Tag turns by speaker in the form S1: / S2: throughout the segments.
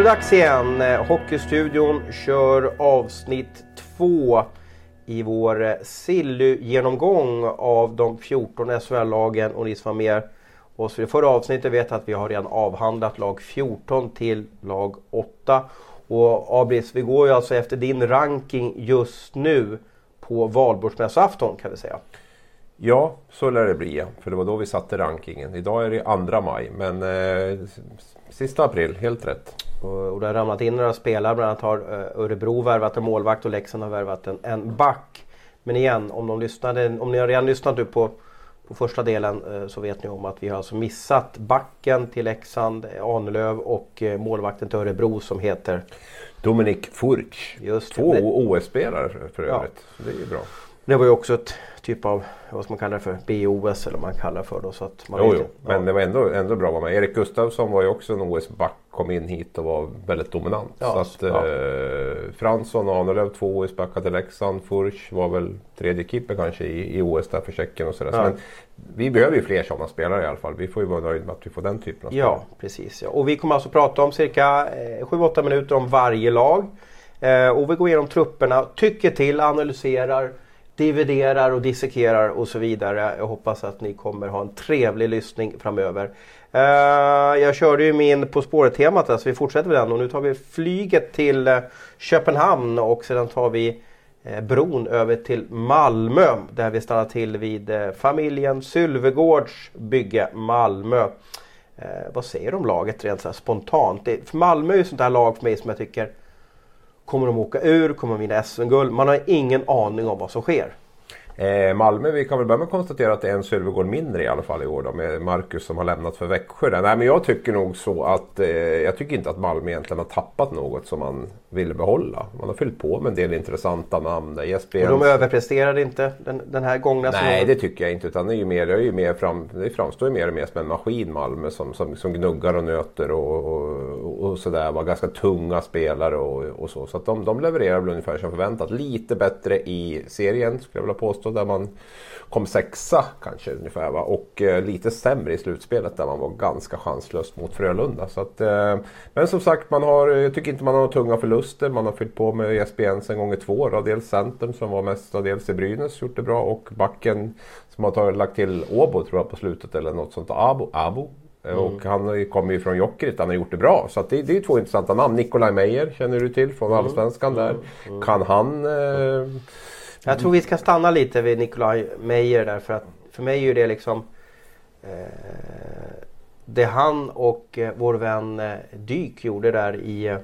S1: är det dags igen. Eh, Hockeystudion kör avsnitt två i vår eh, Silly-genomgång av de 14 SHL-lagen och ni som var med oss i det förra avsnittet vet att vi har redan avhandlat lag 14 till lag 8. Och Abris, vi går ju alltså efter din ranking just nu på valborgsmässoafton kan vi säga.
S2: Ja, så lär det bli. För det var då vi satte rankingen. Idag är det 2 maj, men eh, sista april, helt rätt.
S1: Och, det har ramlat in några spelare. Bland annat har uh, Örebro värvat en målvakt och Leksand har värvat en, en back. Men igen, om, de lyssnade, om ni har redan lyssnat nu på, på första delen uh, så vet ni om att vi har alltså missat backen till Leksand, Ahnelöv och målvakten till Örebro som heter
S2: Dominik Furch. Just Två OS-spelare för övrigt. Ja. det är ju bra.
S1: Det var ju också ett typ av, vad man kalla det för, BOS eller vad man kallar för. Då, så att man
S2: jo, jo. men det var ändå, ändå bra vara med. Erik Gustafsson var ju också en OS-back, kom in hit och var väldigt dominant. Ja, så att ja. eh, Fransson och Ahnelöv, två OS-backar till Leksand. Furch var väl tredje keeper kanske i, i OS där för Tjeckien och sådär. Ja. Så, men vi behöver ju fler sådana spelare i alla fall. Vi får ju vara nöjda med att vi får den typen av
S1: spelare. Ja, precis. Ja. Och vi kommer alltså prata om cirka eh, 7-8 minuter om varje lag. Eh, och vi går igenom trupperna, tycker till, analyserar dividerar och dissekerar och så vidare. Jag hoppas att ni kommer ha en trevlig lyssning framöver. Uh, jag körde ju min På spåret-temat så vi fortsätter med den och nu tar vi flyget till uh, Köpenhamn och sedan tar vi uh, bron över till Malmö där vi stannar till vid familjen Sylvegårds bygge Malmö. vad säger du om laget rent så spontant? Det, för Malmö är ju sånt här lag för mig som jag tycker Kommer de åka ur? Kommer de vinna SM-guld? Man har ingen aning om vad som sker.
S2: Eh, Malmö, vi kan väl börja med att konstatera att det är en Sölvegård mindre i alla fall i år då, med Marcus som har lämnat för Växjö. Där. Nej, men jag tycker nog så att eh, jag tycker inte att Malmö egentligen har tappat något som man ville behålla. Man har fyllt på med en del intressanta namn. Där.
S1: Jesper och de överpresterade inte den, den här gångna
S2: Nej, det tycker jag inte. Utan det, är ju mer, det, är ju mer fram, det framstår ju mer och mer som en maskin Malmö som, som, som gnuggar och nöter och, och, och sådär. Var ganska tunga spelare och, och så. Så att de, de levererar väl ungefär som förväntat. Lite bättre i serien skulle jag vilja påstå där man kom sexa kanske ungefär. Va? Och eh, lite sämre i slutspelet där man var ganska chanslös mot Frölunda. Så att, eh, men som sagt, man har, jag tycker inte man har några tunga förluster. Man har fyllt på med Jesper Jensen gånger två. Då. Dels centern som var mest dels i Brynäs, gjort det bra. Och backen som har tagit, lagt till Åbo tror jag på slutet eller något sånt. Abo, Abo Mm. Och han kommer ju från Jokerit, han har gjort det bra. Så det, det är två intressanta namn. Nikolaj Meijer känner du till från mm. Allsvenskan där. Mm. mm. Kan han eh,
S1: jag tror vi ska stanna lite vid Nikolaj Meyer där för att för mig är det liksom eh, det han och eh, vår vän eh, Dyk gjorde där i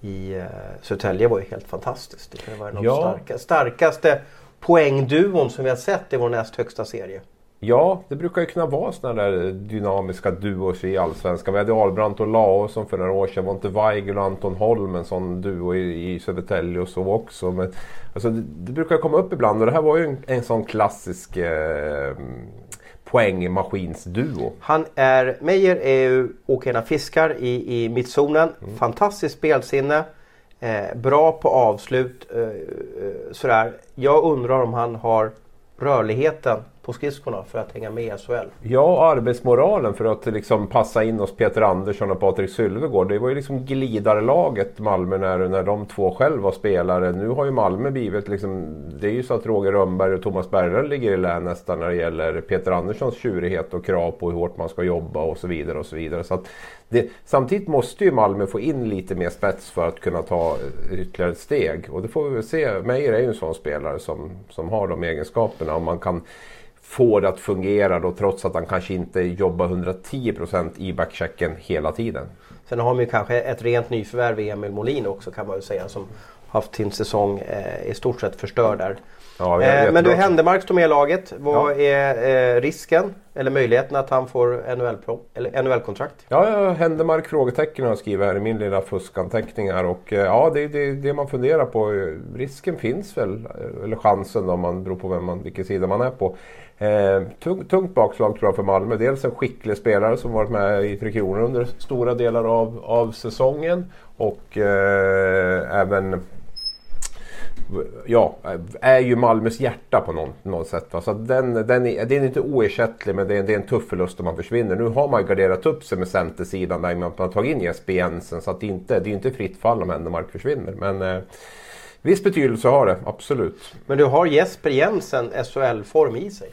S1: i eh, Södertälje var ju helt fantastiskt. Det var en av ja. de starka, starkaste poängduon som vi har sett i vår näst högsta serie.
S2: Ja, det brukar ju kunna vara sådana där dynamiska duos i Allsvenskan. Vi hade Albrandt och Laosson för några år sedan. Var inte Weigel och Anton Holm en sån duo i, i Södertälje och så också. Men, alltså, det, det, brukar komma upp ibland och det här var ju en, en sån klassisk eh, poängmaskinsduo.
S1: Han är, Meyer är ju åker fiskar i, i mittzonen. Mm. Fantastiskt spelsinne. Eh, bra på avslut. Eh, eh, sådär. Jag undrar om han har rörligheten på skridskorna för att hänga med i SHL.
S2: Ja, arbetsmoralen för att liksom passa in hos Peter Andersson och Patrik Sylvegård. Det var ju liksom glidarlaget Malmö när, när de två själva var spelare. Nu har ju Malmö blivit liksom... Det är ju så att Roger Rönnberg och Thomas Berglund ligger i lä nästan när det gäller Peter Anderssons tjurighet och krav på hur hårt man ska jobba och så vidare. och så vidare. Så det, samtidigt måste ju Malmö få in lite mer spets för att kunna ta ytterligare ett steg. Och det får vi väl se. Meijer är ju en sån spelare som, som har de egenskaperna. Om man kan få det att fungera då trots att han kanske inte jobbar 110% i backchecken hela tiden.
S1: Sen har man ju kanske ett rent nyförvärv i Emil Molin också kan man ju säga som haft sin säsong eh, i stort sett förstörd där. Ja, eh, men du, Händemark står med i laget. Vad ja. är eh, risken eller möjligheten att han får NHL-kontrakt?
S2: ja, ja, Händemark frågetecken har jag skrivit här i min lilla fuskanteckning här. Och, eh, ja, det är det, det, man funderar på. Risken finns väl, eller chansen om man beror på vem man, vilken sida man är på. Eh, tungt, tungt bakslag tror jag för Malmö. Dels en skicklig spelare som varit med i Tre Kronor under stora delar av, av säsongen. Och eh, även ja, är ju Malmös hjärta på något, något sätt. Va? Så den, den, är, den är inte oersättlig men det är, det är en tuff förlust om man försvinner. Nu har man garderat upp sig med centersidan där man har tagit in Jesper Jensen. Så att det, inte, det är inte fritt fall om Händemark försvinner. Men eh, viss betydelse har det, absolut.
S1: Men du har Jesper Jensen SHL-form i sig?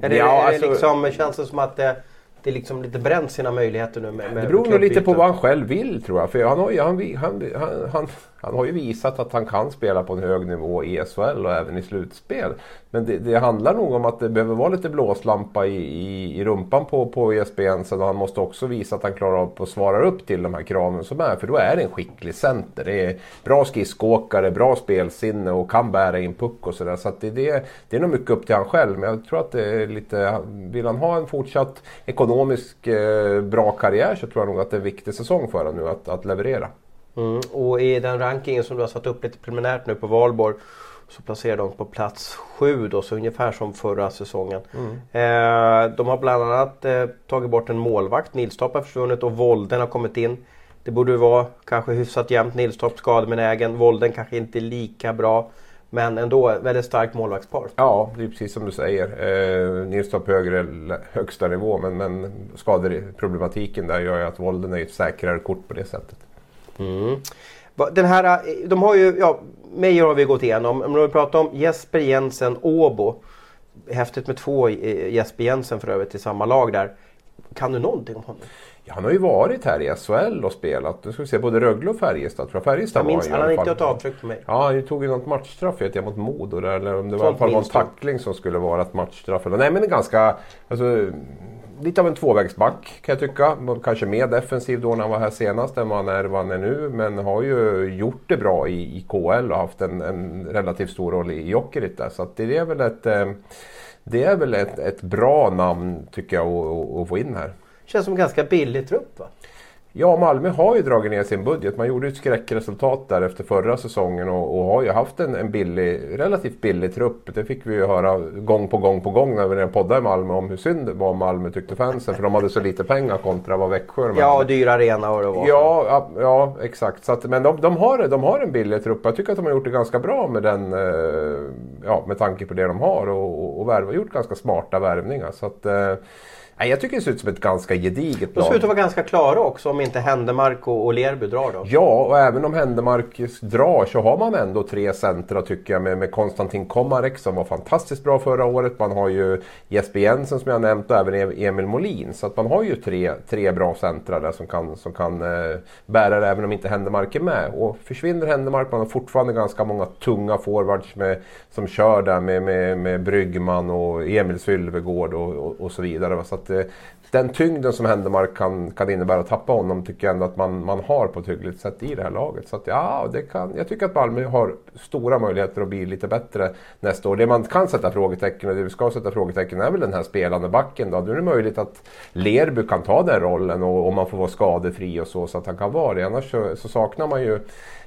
S1: Är det,
S2: Ja,
S1: är det
S2: alltså-
S1: liksom, känns det som att det, det liksom lite bränt sina möjligheter nu med, med
S2: Det beror nog lite på vad han själv vill tror jag. För han har, ju, han, han, han, han, han har ju visat att han kan spela på en hög nivå i SHL och även i slutspel. Men det, det handlar nog om att det behöver vara lite blåslampa i, i, i rumpan på, på Jesper Jensen. Och han måste också visa att han klarar av att svara upp till de här kraven som är. För då är det en skicklig center. Det är bra skridskoåkare, bra spelsinne och kan bära in puck och sådär. Så att det, det, det är nog mycket upp till han själv. Men jag tror att det är lite... Vill han ha en fortsatt ekonomisk eh, bra karriär så tror jag nog att det är en viktig säsong för honom nu att, att leverera.
S1: Mm. Och i den rankingen som du har satt upp lite preliminärt nu på valborg så placerar de på plats sju då, så ungefär som förra säsongen. Eh, de har bland annat eh, tagit bort en målvakt, Nilstorp har försvunnit och Volden har kommit in. Det borde vara kanske hyfsat jämnt, Nilstorp skadebenägen, Volden kanske inte lika bra. Men ändå väldigt starkt målvaktspar.
S2: Ja, det är precis som du säger. Eh, Nilstorp högre, högsta nivå men, men skadeproblematiken där gör ju att Volden är ett säkrare kort på det sättet.
S1: Mm. Den här, eh, de har ju, ja, Meijer har vi gått igenom. Men om vi pratar om Jesper Jensen Åbo. Häftigt med två eh, Jesper Jensen för övrigt i samma lag där. Kan du någonting om honom?
S2: Ja, han har ju varit här i SHL och spelat. Nu ska vi se, både Rögle och Färjestad. Tror jag. Färjestad
S1: Jag minns,
S2: var
S1: han har inte ett avtryck på mig.
S2: Ja, han tog ju något matchstraff vet jag mot Modo eller om det var, i alla fall en tackling som skulle vara ett matchstraff. Nej men en ganska, alltså, lite av en tvåvägsback kan jag tycka. Kanske mer defensiv då när han var här senast än vad han är, vad han är nu. Men har ju gjort det bra i, i KL och haft en, en relativt stor roll i Jokerit där. Så att det är väl ett, eh, det är väl ett, ett bra namn tycker jag att, att få in här.
S1: Känns som en ganska billig trupp va?
S2: Ja, Malmö har ju dragit ner sin budget. Man gjorde ett skräckresultat där efter förra säsongen och, och har ju haft en, en billig, relativt billig trupp. Det fick vi ju höra gång på gång på gång när vi poddade i Malmö om hur synd det var om Malmö tyckte fansen. För de hade så lite pengar kontra vad Växjö de
S1: Ja,
S2: hade.
S1: och dyra arena och det var.
S2: Ja, ja, ja, exakt. Så att, men de, de, har, de har en billig trupp. Jag tycker att de har gjort det ganska bra med den, eh, ja, med tanke på det de har och, och, och värva, gjort ganska smarta värvningar. Så att, eh, nej, jag tycker det ser ut som ett ganska gediget
S1: De
S2: lag.
S1: ser ut att vara ganska klara också om inte Händemark och, och Lerby drar då.
S2: Ja, och även om Händemark drar så har man ändå tre centra tycker jag med, med Konstantin Komarek som var fantastiskt bra förra året. Man har ju Jesper Jensen som jag nämnt och även Emil Molin. Så att man har ju tre, tre bra centra där som kan, som kan eh, bära det även om inte Händemark är med. Och försvinner Händemark, man har fortfarande ganska många tunga forwards med, som kör där med, med, med Bryggman och Emil Sylvegård och, och, och så vidare. Så att, eh, den tyngden som Händemark kan, kan innebära att tappa honom tycker jag ändå att man, man har på ett hyggligt sätt i det här laget. Så att, ja, det kan, jag tycker att Malmö har stora möjligheter att bli lite bättre nästa år. Det man kan sätta frågetecken och det vi ska sätta frågetecken är väl den här spelande backen. Då. Nu är det möjligt att Lerby kan ta den rollen och, och man får vara skadefri och så, så att han kan vara det. Annars så, så saknar man ju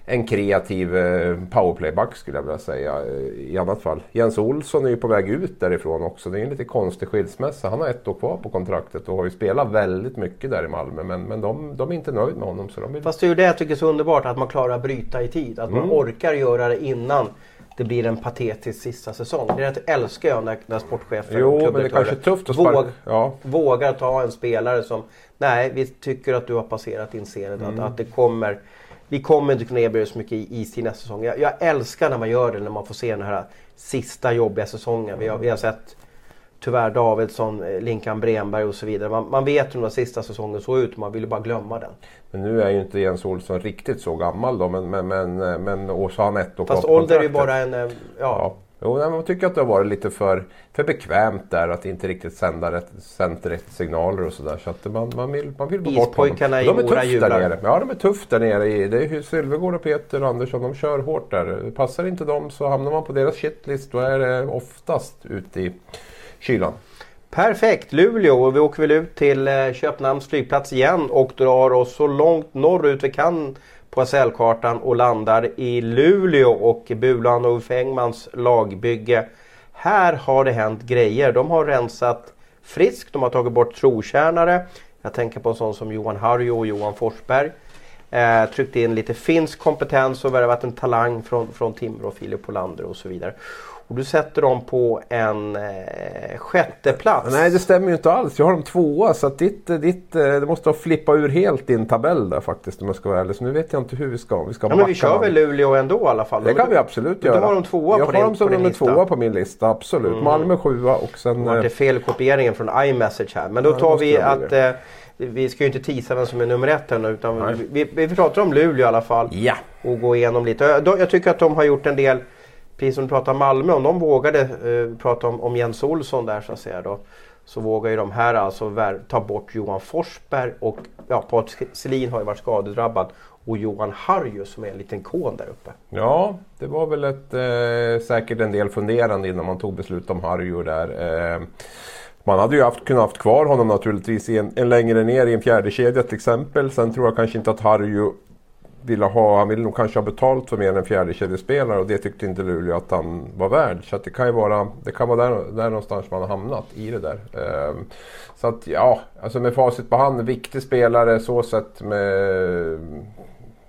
S2: en kreativ eh, powerplayback skulle jag vilja säga eh, i annat fall. Jens Olsson är ju på väg ut därifrån också. Det är en lite konstig skilsmässa. Han har ett år kvar på kontraktet och har ju spelat väldigt mycket där i Malmö. Men, men de, de är inte nöjda med honom. Så de vill...
S1: Fast det är ju det jag tycker är så underbart att man klarar att bryta i tid. Att man
S2: Mm.
S1: orkar göra det innan det blir en patetisk sista säsong. Det är älskar jag när, när sportchefer
S2: Jo,
S1: och
S2: men det är kanske tufft att sparka...
S1: våg,
S2: Ja.
S1: vågar ta en spelare som Nej, vi tycker att du har passerat din scen.
S2: Mm.
S1: Att, att det kommer Vi kommer inte kunna erbjuda så mycket i- is till nästa säsong. Jag, jag älskar när man gör det, när man får se den här sista jobbiga säsongen. Vi har, vi har sett tyvärr Davidsson, eh, Linkan Bremberg och så vidare. Man, man vet hur den sista säsongen såg ut, man vill ju bara glömma den.
S2: Men nu är ju inte Jens Olsson riktigt så gammal då. Men, men, men, men och så har han ett år
S1: Fast ålder är ju bara en... eh,
S2: Ja.
S1: Ja,
S2: Jo, nej, jag tycker att det har varit lite för, för bekvämt där att inte riktigt sända rätt, sänt rätt signaler och sådär. Så att man, man vill, man vill bort
S1: Ispojkarna i
S2: De är
S1: Mora jublar.
S2: där nere. Ja, de är tufft där nere. I, det är Sylvegård och Peter och Andersson. De kör hårt där. Passar inte dem så hamnar man på deras shitlist. Då är det oftast ute i kylan.
S1: Perfekt! Luleå. Och vi åker väl ut till eh, Köpenhamns flygplats igen och drar oss så långt norrut vi kan på SL-kartan och landar i Luleå och Bulan och Fängmans Engmans lagbygge. Här har det hänt grejer. De har rensat friskt. De har tagit bort trotjänare. Jag tänker på en sån som Johan Harjo och Johan Forsberg. Eh, tryckt in lite finsk kompetens och värvat en talang från, från Timrå, Filip Olander och så vidare. Och du sätter dem på en eh, sjätte plats.
S2: Nej det stämmer ju inte alls. Jag har dem tvåa så att ditt, ditt, eh, det måste ha flippat ur helt din tabell där faktiskt om jag ska vara ärlig. Så nu vet jag inte hur vi ska. Vi ska
S1: ja, men vi kör väl Luleå ändå i alla fall?
S2: Det kan vi absolut göra.
S1: Du har dem tvåa
S2: jag
S1: på din
S2: har dem som nummer tvåa på min lista, absolut. Mm. Malmö sjua och sen...
S1: Det är fel kopieringen från iMessage här. Men då tar vi att... Eh, vi ska ju inte tisa vem som är nummer ett ännu utan vi, vi, vi pratar om Luleå i alla fall.
S2: Ja.
S1: Och gå igenom lite. Jag, jag tycker att de har gjort en del precis som du pratar om Malmö, om de vågade eh, prata om, om Jens Olsson där så att säga då. Så vågar ju de här alltså ta bort Johan Forsberg och ja, Patrik Selin har ju varit skadedrabbad. Och Johan Harju som är en liten kon där uppe.
S2: Ja, det var väl ett, eh, säkert en del funderande innan man tog beslut om Harju där. Eh, man hade ju haft, kunnat haft kvar honom naturligtvis en, en längre ner i en fjärde kedja till exempel. Sen tror jag kanske inte att Harju ville ha, han ville nog kanske ha betalt för mer än en fjärdekedjespelare och det tyckte inte Luleå att han var värd. Så det kan ju vara, det kan vara där, där någonstans man har hamnat i det där. Ehm, så att ja, alltså med facit på hand, viktig spelare så sett med,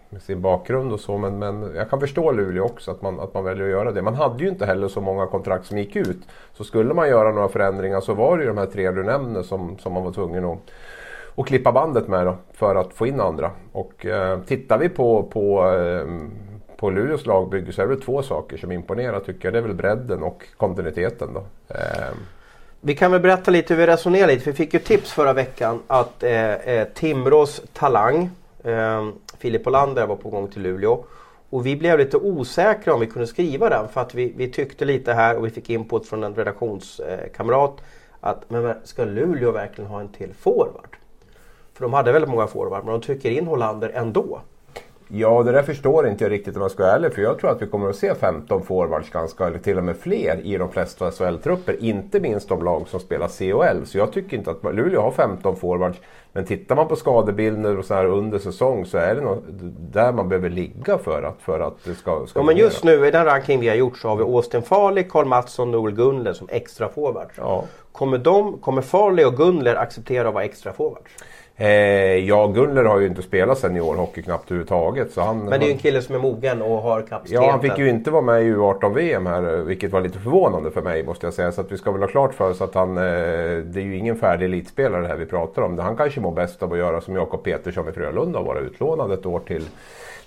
S2: med sin bakgrund och så. Men, men jag kan förstå Luleå också att man, att man väljer att göra det. Man hade ju inte heller så många kontrakt som gick ut. Så skulle man göra några förändringar så var det ju de här tre du nämnde som, som man var tvungen att och klippa bandet med då, för att få in andra. Och eh, tittar vi på, på, eh, på Luleås lagbygge så är det två saker som imponerar tycker jag. Det är väl bredden och kontinuiteten. Då. Eh.
S1: Vi kan väl berätta lite hur vi resonerar lite. Vi fick ju tips förra veckan att eh, eh Timrås talang, eh, Filip Olander var på gång till Luleå. Och vi blev lite osäkra om vi kunde skriva den för att vi, vi tyckte lite här och vi fick input från en redaktionskamrat att men ska Luleå verkligen ha en till forward? För de hade väldigt många forward men de trycker in Hollander ändå.
S2: Ja, det där förstår inte jag riktigt om jag ska vara ärlig. För jag tror att vi kommer att se 15 forwards ganska, eller till och med fler i de flesta SHL-trupper. Inte minst de lag som spelar CHL. Så jag tycker inte att Luleå har 15 forwards. Men tittar man på skadebilder och så här under säsong så är det nog där man behöver ligga för att, för att det ska, ska
S1: Ja men just nu i den ranking vi har gjort så har vi Austin Farley, Karl Mattsson, Noel Gunler som extra forwards.
S2: Ja.
S1: Kommer, de, kommer Farley och Gunler acceptera att vara extra forwards?
S2: Eh, ja, Gunler har ju inte spelat seniorhockey knappt överhuvudtaget. Så han,
S1: Men det är ju en kille som är mogen och har kapaciteten.
S2: Ja, han fick ju inte vara med i U18-VM här, vilket var lite förvånande för mig måste jag säga. Så att vi ska väl ha klart för oss att han, eh, det är ju ingen färdig elitspelare det här vi pratar om. Han kanske mår bäst av att göra som Jakob Petersson i Frölunda och vara utlånad ett år till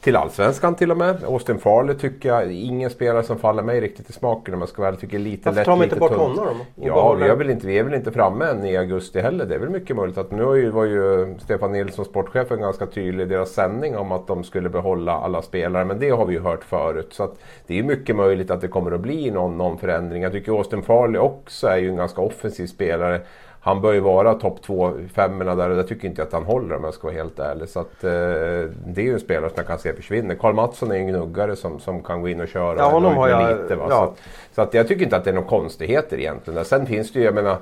S2: till Allsvenskan till och med. Austin Farley tycker jag, ingen spelare som faller mig riktigt i smaken om jag ska väl tycker lite
S1: Varför
S2: lätt,
S1: tar man
S2: inte
S1: bort honom?
S2: Ja, vi är, väl inte, vi är väl inte framme än i augusti heller. Det är väl mycket möjligt att nu var ju Stefan Nilsson, sportchefen, ganska tydlig i deras sändning om att de skulle behålla alla spelare. Men det har vi ju hört förut. Så att det är mycket möjligt att det kommer att bli någon, någon förändring. Jag tycker Austin Farley också är ju en ganska offensiv spelare han bör ju vara topp två femmorna där och det tycker inte jag att han håller om jag ska vara helt ärlig. Så att, eh, det är ju en spelare som jag kan se försvinner. Karl Mattsson är en gnuggare som, som kan gå in och köra.
S1: Ja, honom har jag.
S2: Lite, va? Ja. Så, att, så att jag tycker inte att det är några konstigheter egentligen. Sen finns det ju, jag menar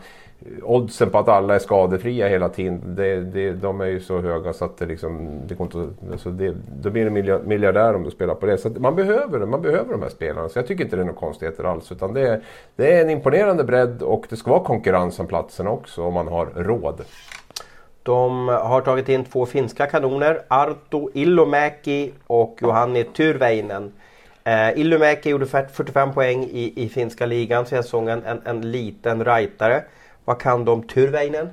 S2: oddsen på att alla är skadefria hela tiden, det, det, de är ju så höga så att det liksom, det går inte, alltså det, då blir du miljardär om du spelar på det. Så man behöver man behöver de här spelarna. Så jag tycker inte det är några konstigheter alls. Utan det, är, det är en imponerande bredd och det ska vara konkurrens om platserna också om man har råd.
S1: De har tagit in två finska kanoner, Arto Illomäki och Johanni Tyrväinen. Eh, Illomäki gjorde 45 poäng i, i finska ligan säsongen, en, en liten rightare. Vad kan de Tyrväinen?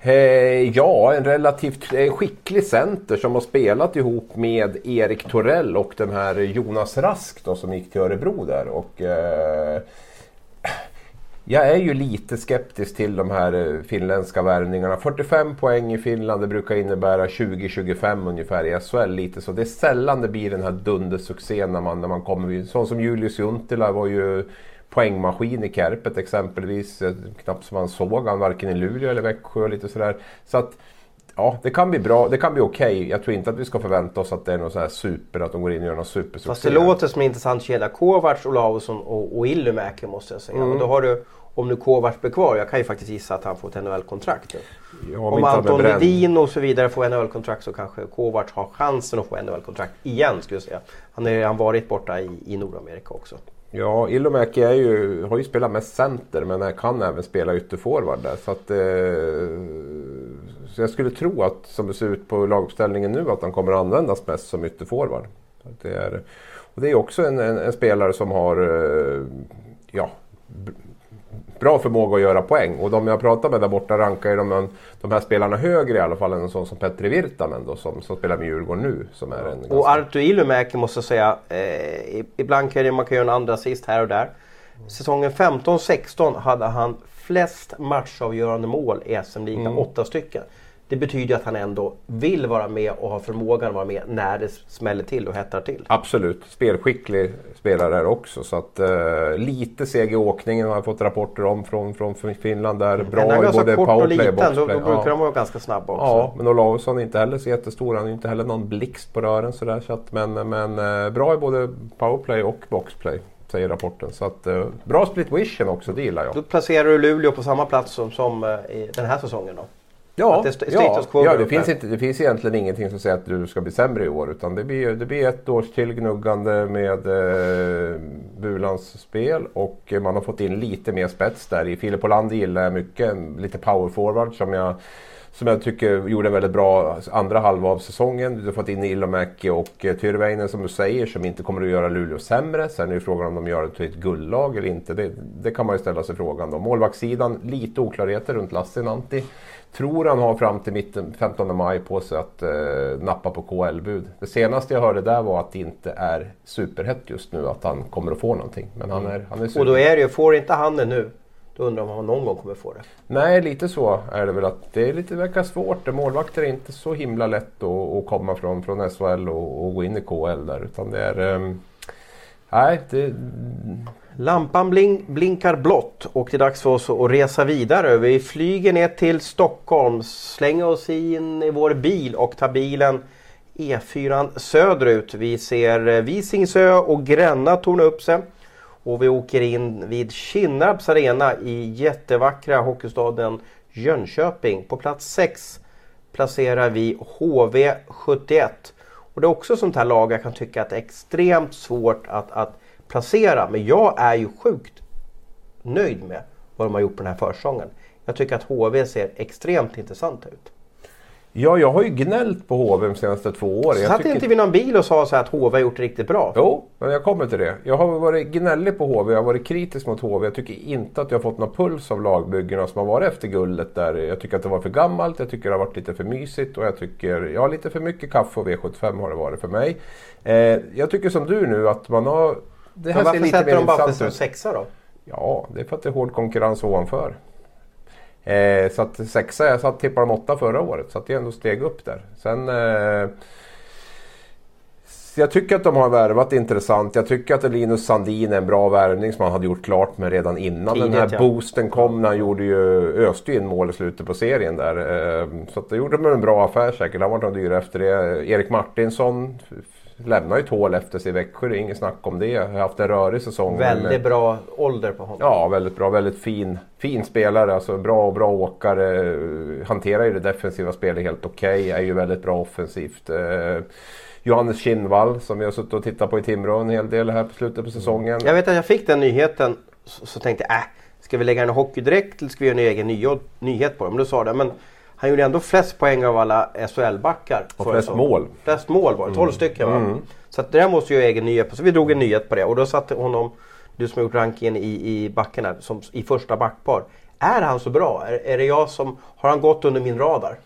S2: Eh, ja, en relativt eh, skicklig center som har spelat ihop med Erik Torell och den här Jonas Rask då, som gick till Örebro där. Och, eh, jag är ju lite skeptisk till de här eh, finländska värvningarna. 45 poäng i Finland, det brukar innebära 20-25 ungefär i SHL. Lite så. Det är sällan det blir den här dundersuccén när man, när man kommer. Sån som Julius Juntila var ju poängmaskin i Kärpet exempelvis. Knappt som man såg han varken i Luleå eller Växjö. och Lite sådär. Så att, ja, det kan bli bra. Det kan bli okej. Okay. Jag tror inte att vi ska förvänta oss att det är något så här super, att de går in och gör någon supersuccé.
S1: Fast det låter som en intressant kedja. Kovacs, Olausson och, och Illumäki måste jag säga. Mm. Men då har du, om nu Kovacs blir kvar, jag kan ju faktiskt gissa att han får ett NHL-kontrakt Ja, om Anton Ledin och så vidare får NHL-kontrakt så kanske Kovacs har chansen att få NHL-kontrakt igen skulle jag säga. Han har redan varit borta i, i Nordamerika också.
S2: Ja, Ilomäki är ju, har ju spelat mest center men kan även spela ytterforward där. Så att, eh, så jag skulle tro att som det ser ut på laguppställningen nu att han kommer att användas mest som ytterforward. Det är, och det är också en, en, en spelare som har eh, ja, bra förmåga att göra poäng. Och de jag pratar med där borta rankar ju de, de här spelarna högre i alla fall än en sån som Petri Virtanen då, som, som spelar med Djurgården nu. Som är en
S1: och Arto Ilumäki måste jag säga, eh, ibland kan man kan göra en andra assist här och där. Säsongen 15-16 hade han flest matchavgörande mål i SM-ligan, mm. åtta stycken. Det betyder att han ändå vill vara med och har förmågan att vara med när det smäller till och hettar till.
S2: Absolut, spelskicklig spelare också. Så att, uh, lite seg i åkningen har jag fått rapporter om från, från Finland. Där bra
S1: i både powerplay och boxplay. Då, då brukar ja. de vara ganska snabba också.
S2: Ja, men Olausson är inte heller så jättestor. Han är inte heller någon blixt på rören sådär. Så att, men men uh, bra i både powerplay och boxplay säger rapporten. Så att, uh, bra split vision också, det gillar jag.
S1: Då placerar du Luleå på samma plats som, som i den här säsongen då?
S2: Ja, det, ja, ja det, finns inte, det finns egentligen ingenting som säger att du ska bli sämre i år. Utan det blir, det blir ett års till gnuggande med eh, Bulans spel. Och man har fått in lite mer spets där. I Filip Olander gillar jag mycket. Lite power forward som jag, som jag tycker gjorde en väldigt bra andra halva av säsongen. Du har fått in Ilomäki och eh, Tyrväinen som du säger som inte kommer att göra Luleå sämre. Sen är ju frågan om de gör det till ett guldlag eller inte. Det, det kan man ju ställa sig frågan om. Målvaktssidan, lite oklarheter runt Lassinantti tror han har fram till mitten, 15 maj på sig att eh, nappa på KL-bud. Det senaste jag hörde där var att det inte är superhett just nu att han kommer att få någonting. Men han är, han är super.
S1: Och då är det ju, får inte han det nu då undrar man om han någon gång kommer få det.
S2: Nej, lite så är det väl. att Det är lite, verkar svårt. Målvakter är inte så himla lätt att, att komma från, från SHL och, och, gå in i KL där. Utan det är... Um, nej, det,
S1: Lampan blink, blinkar blått och det är dags för oss att resa vidare. Vi flyger ner till Stockholm, slänger oss in i vår bil och tar bilen E4 söderut. Vi ser eh, Visingsö och Gränna torna upp sig. Och vi åker in vid Kinnarps arena i jättevackra hockeystaden Jönköping. På plats 6 placerar vi HV71. Och det är också sånt här lag jag kan tycka att det är extremt svårt att, att placera. Men jag är ju sjukt nöjd med vad de har gjort på den här försäsongen. Jag tycker att HV ser extremt intressant ut.
S2: Ja, jag har ju gnällt på HV de senaste två åren.
S1: Satt tycker... inte vid någon bil och sa så att HV har gjort det riktigt bra?
S2: Jo, men jag kommer till det. Jag har varit gnällig på HV, jag har varit kritisk mot HV. Jag tycker inte att jag har fått någon puls av lagbyggena som har varit efter guldet där. Jag tycker att det var för gammalt, jag tycker det har varit lite för mysigt och jag tycker, ja lite för mycket kaffe och V75 har det varit för mig. Eh, jag tycker som du nu att man har
S1: det här Men varför sätter de bara för sexa då?
S2: Ja, det är för att det är hård konkurrens ovanför. Eh, så att sexa, jag satt tippade de åtta förra året så att det är ändå steg upp där. Sen... Eh, jag tycker att de har värvat intressant. Jag tycker att Linus Sandin är en bra värvning som han hade gjort klart med redan innan Tidigt, den här ja. boosten kom. När han gjorde ju, öste in mål i slutet på serien där. Eh, så att det gjorde de en bra affär säkert. Han var nog dyr efter det. Erik Martinsson lämnar ju ett hål efter sig i Växjö, det är inget snack om det. Jag har haft en rörig säsong.
S1: Väldigt med, bra ålder på honom.
S2: Ja, väldigt bra. Väldigt fin, fin spelare. Alltså bra och bra åkare. Hanterar ju det defensiva spelet helt okej. Okay. Är ju väldigt bra offensivt. Eh, Johannes Kinnvall som vi har suttit och tittat på i Timrå en hel del här på slutet på säsongen.
S1: Jag vet att jag fick den nyheten så, så tänkte jag, äh, ska vi lägga en hockeydräkt eller ska vi göra en egen ny, nyhet på det? Men då sa det, men han gjorde ändå flest poäng av alla SHL-backar.
S2: Och flest mål.
S1: Flest mål var det, 12 mm. stycken va? Mm. Så att det där måste ju egen nyhet på. Så vi drog en nyhet på det och då satte honom, du som har gjort rankingen i, i backarna, som, i första backpar. Är han så bra? Är, är det jag som, har han gått under min radar?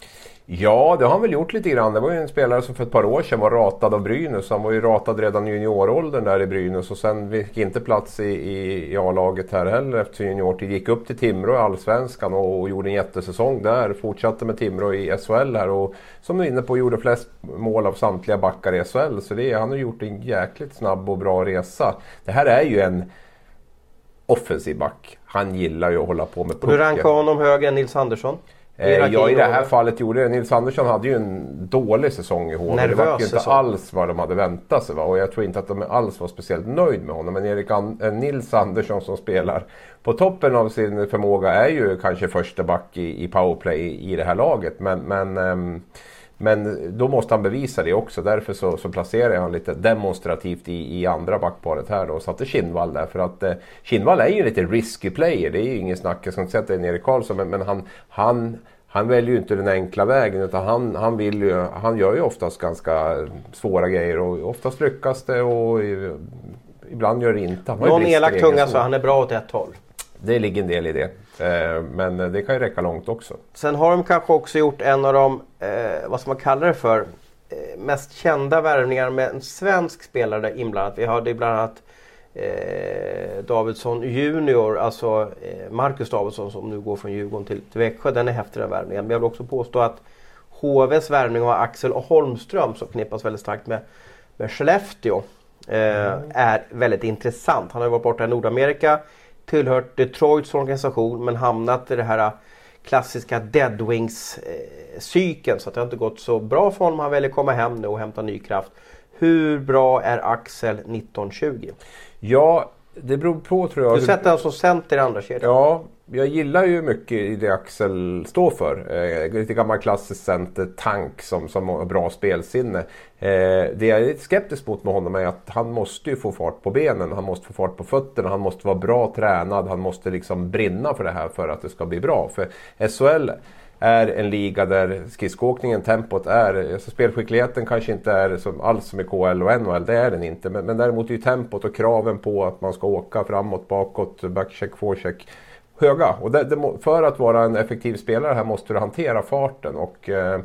S2: Ja, det har han väl gjort lite grann. Det var ju en spelare som för ett par år sedan var ratad av Brynäs. Han var ju ratad redan i junioråldern där i Brynäs och sen fick inte plats i, i, i A-laget här heller efter juniortid. Gick upp till Timrå i Allsvenskan och, och, gjorde en jättesäsong där. Fortsatte med Timrå i SHL här och som du är inne på gjorde flest mål av samtliga backar i SHL. Så det, han har gjort en jäkligt snabb och bra resa. Det här är ju en offensiv back. Han gillar ju att hålla på med
S1: pucken. Och du rankar honom högre än Nils Andersson?
S2: Eh, ja, i det här fallet gjorde det. Nils Andersson hade ju en dålig säsong i HV. det var ju inte säsong. alls vad de hade väntat sig. Va? Och jag tror inte att de alls var speciellt nöjd med honom. Men Erik An eh, Nils Andersson som spelar på toppen av sin förmåga är ju kanske första back i, i powerplay i, i det här laget. Men, men um, men då måste han bevisa det också. Därför så, så placerar jag honom lite demonstrativt i, i andra backparet här då. Och satte Kinnvall där. För att eh, Kinnvall är ju lite risky player. Det är ju ingen snack. Jag ska inte säga att det är Erik Karlsson. Men, men han, han, han väljer ju inte den enkla vägen utan han, han, vill ju, han gör ju oftast ganska svåra grejer och oftast lyckas det och ibland gör det inte.
S1: Någon elak tunga sa han är bra åt ett håll.
S2: Det ligger en del i det. Eh, men det kan ju räcka långt också.
S1: Sen har de kanske också gjort en av de, eh, vad ska man kalla det för, eh, mest kända värvningar med en svensk spelare inblandad. Vi hade bland annat eh, Davidsson Junior, alltså eh, Marcus Davidsson som nu går från Djurgården till, till Växjö. Den är häftig den värvningen. Men jag vill också påstå att HVs värvning av Axel Holmström som knippas väldigt starkt med, med Skellefteå eh, mm. är väldigt intressant. Han har varit borta i Nordamerika, tillhört Detroits organisation men hamnat i det här klassiska Deadwings-cykeln. så att det har inte gått så bra för honom. Han väljer komma hem nu och hämta ny kraft. Hur bra är Axel 1920?
S2: Ja, det beror på tror jag.
S1: Du sätter honom som center i andra kedjan.
S2: Ja, jag gillar ju mycket i det Axel står för. Eh, lite gammal klassisk center, tank som, som har bra spelsinne. Eh, det jag är lite skeptisk mot med honom är att han måste ju få fart på benen, han måste få fart på fötterna, han måste vara bra tränad, han måste liksom brinna för det här för att det ska bli bra. För SHL är en liga där skridskoåkningen, tempot är, alltså spelskickligheten kanske inte är som alls som i KL och NHL, det är den inte. Men, men däremot är ju tempot och kraven på att man ska åka framåt, bakåt, backcheck, forecheck höga. Och det, det, för att vara en effektiv spelare här måste du hantera farten. Och, eh,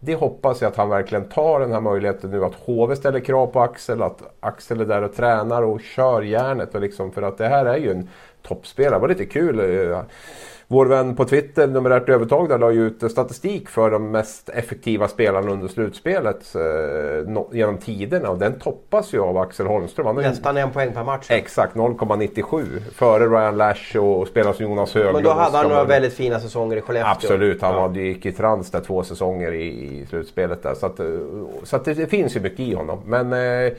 S2: det hoppas jag att han verkligen tar den här möjligheten nu att HV ställer krav på Axel, att Axel är där och tränar och kör järnet. Och liksom, för att det här är ju en toppspelare. Det var lite kul. Eh, Eh, vår vän på Twitter, numerärt övertag, där la ju ut statistik för de mest effektiva spelarna under slutspelet eh, no, genom tiderna. Och den toppas ju av Axel Holmström.
S1: Han Nästan en poäng per match.
S2: Exakt, 0,97. Före Ryan Lash och spelare som Jonas Höglund.
S1: Men då hade han några väldigt fina säsonger i Skellefteå.
S2: Absolut, han ja. gick i trans där två säsonger i, i slutspelet. Där. Så, att, så att det, det, finns ju mycket i honom. Men eh,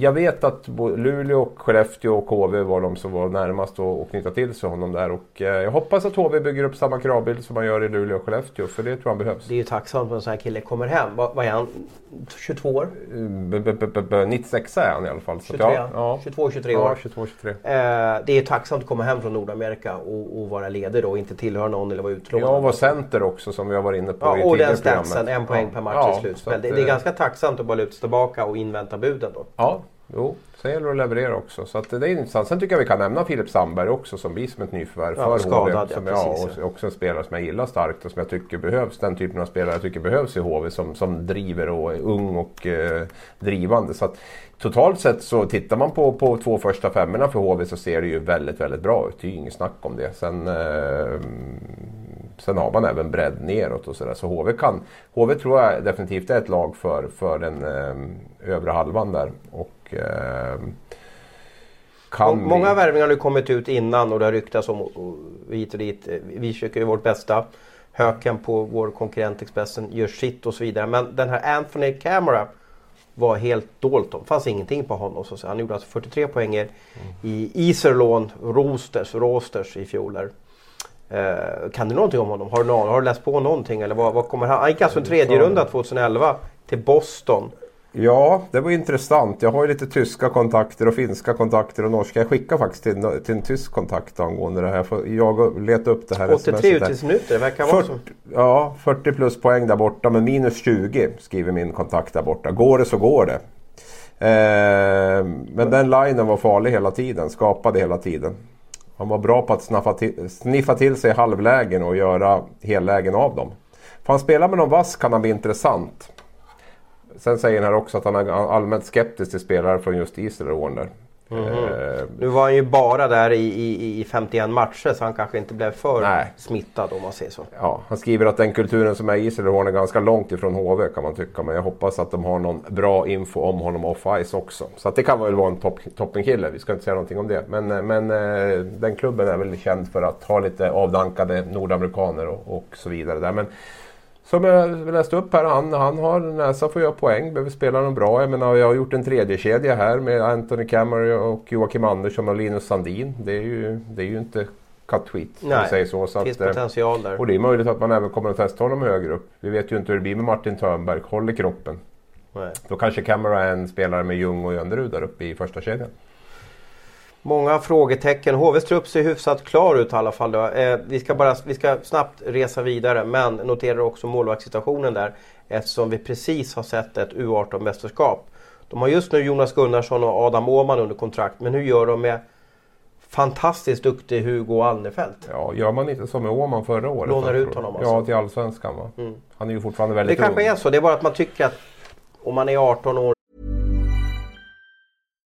S2: jag vet att Luleå, Skellefteå och HV var de som var närmast att knyta till sig honom där. Och eh, jag hoppas att HV bygger upp samma kravbild som man gör i Luleå och Skellefteå. För det tror jag behövs.
S1: Det är ju tacksamt att en sån här kille kommer hem. Vad, är han? 22 år?
S2: B 96 är han i alla fall.
S1: 23, ja, ja. 22, 23 år.
S2: Ja, 22, 23. Eh,
S1: det är tacksamt att komma hem från Nordamerika och, och vara ledig då och inte tillhöra någon eller vara utlånad.
S2: Ja, och vara center också som vi har varit inne på
S1: ja,
S2: i
S1: Och den statsen, en poäng per match i slutspel. Det, det, är eh, ganska tacksamt att bara luta sig tillbaka och invänta buden då.
S2: Ja, Jo, sen gäller det att leverera också. Så det är intressant. Sen tycker jag vi kan nämna Filip Sandberg också som blir som ett nyförvärv
S1: ja, för skadad, HV.
S2: Som, ja, och också en spelare som jag gillar starkt och som jag tycker behövs. Den typen av spelare jag tycker behövs i HV som, som driver och är ung och eh, drivande. Så att, totalt sett så tittar man på, på två första femmorna för HV så ser det ju väldigt, väldigt bra ut. Det är ju inget snack om det. Sen, eh, sen har man även bredd neråt och sådär. Så HV kan, HV tror jag definitivt är ett lag för, för den eh, övre halvan där. Och eh,
S1: kan Många vi... värvningar har nu kommit ut innan och det har ryktats om hit och dit. Vi försöker ju vårt bästa. Höken på vår konkurrent Expressen gör sitt och så vidare. Men den här Anthony Camera var helt dolt. Det fanns ingenting på honom. Så han gjorde alltså 43 poänger mm. i Iserlohn, Rosters, Rosters i fjol. Uh, kan du någonting om honom? Har du, någon, har du läst på någonting? Eller vad, vad kommer han? han gick alltså en tredje runda 2011 till Boston.
S2: Ja, det var intressant. Jag har ju lite tyska kontakter och finska kontakter och norska. Jag skickar faktiskt till, till en tysk kontakt angående det här. Jag letar upp det här
S1: 83 utvisningsminuter, det verkar vara så.
S2: Ja, 40 plus poäng där borta men minus 20 skriver min kontakt där borta. Går det så går det. Eh, men den linen var farlig hela tiden, skapade hela tiden. Han var bra på att till, sniffa till sig halvlägen och göra hellägen av dem. Får han spela med någon vass kan han bli intressant. Sen säger han här också att han är allmänt skeptisk till spelare från just Israel och Warner.
S1: Mm -hmm. eh, nu var han ju bara där i, i, i 51 matcher så han kanske inte blev för nej. smittad om man säger så.
S2: Ja, han skriver att den kulturen som är i Israel och är ganska långt ifrån HV kan man tycka. Men jag hoppas att de har någon bra info om honom off-ice också. Så att det kan väl vara en top, toppenkille, vi ska inte säga någonting om det. Men, eh, men eh, den klubben är väl känd för att ha lite avdankade nordamerikaner och, och så vidare. Där. Men, som jag läste upp här, han, han har näsa för att göra poäng, behöver spela dem bra. Jag menar, jag har gjort en tredje kedja här med Anthony Cammery och Joakim Andersson och Linus Sandin. Det är ju, det är ju inte cut tweet.
S1: Nej, säger så. så finns att, eh, potential där.
S2: Och det är möjligt att man även kommer att testa honom högre upp. Vi vet ju inte hur det blir med Martin Törnberg, håller kroppen. Nej. Då kanske Camera är en spelare med Ljung och Jönderud där uppe i första kedjan.
S1: Många frågetecken. HVs trupp ser hyfsat klar ut i alla fall. Eh, vi, ska bara, vi ska snabbt resa vidare men noterar också målvaktssituationen där eftersom vi precis har sett ett U18-mästerskap. De har just nu Jonas Gunnarsson och Adam Åhman under kontrakt men hur gör de med fantastiskt duktig Hugo Alnefelt?
S2: Ja, gör man inte som med Åhman förra året?
S1: Lånar ut honom alltså?
S2: Ja, till Allsvenskan va? Mm. Han är ju fortfarande väldigt
S1: Det kanske
S2: ung.
S1: är så, det är bara att man tycker att om man är 18 år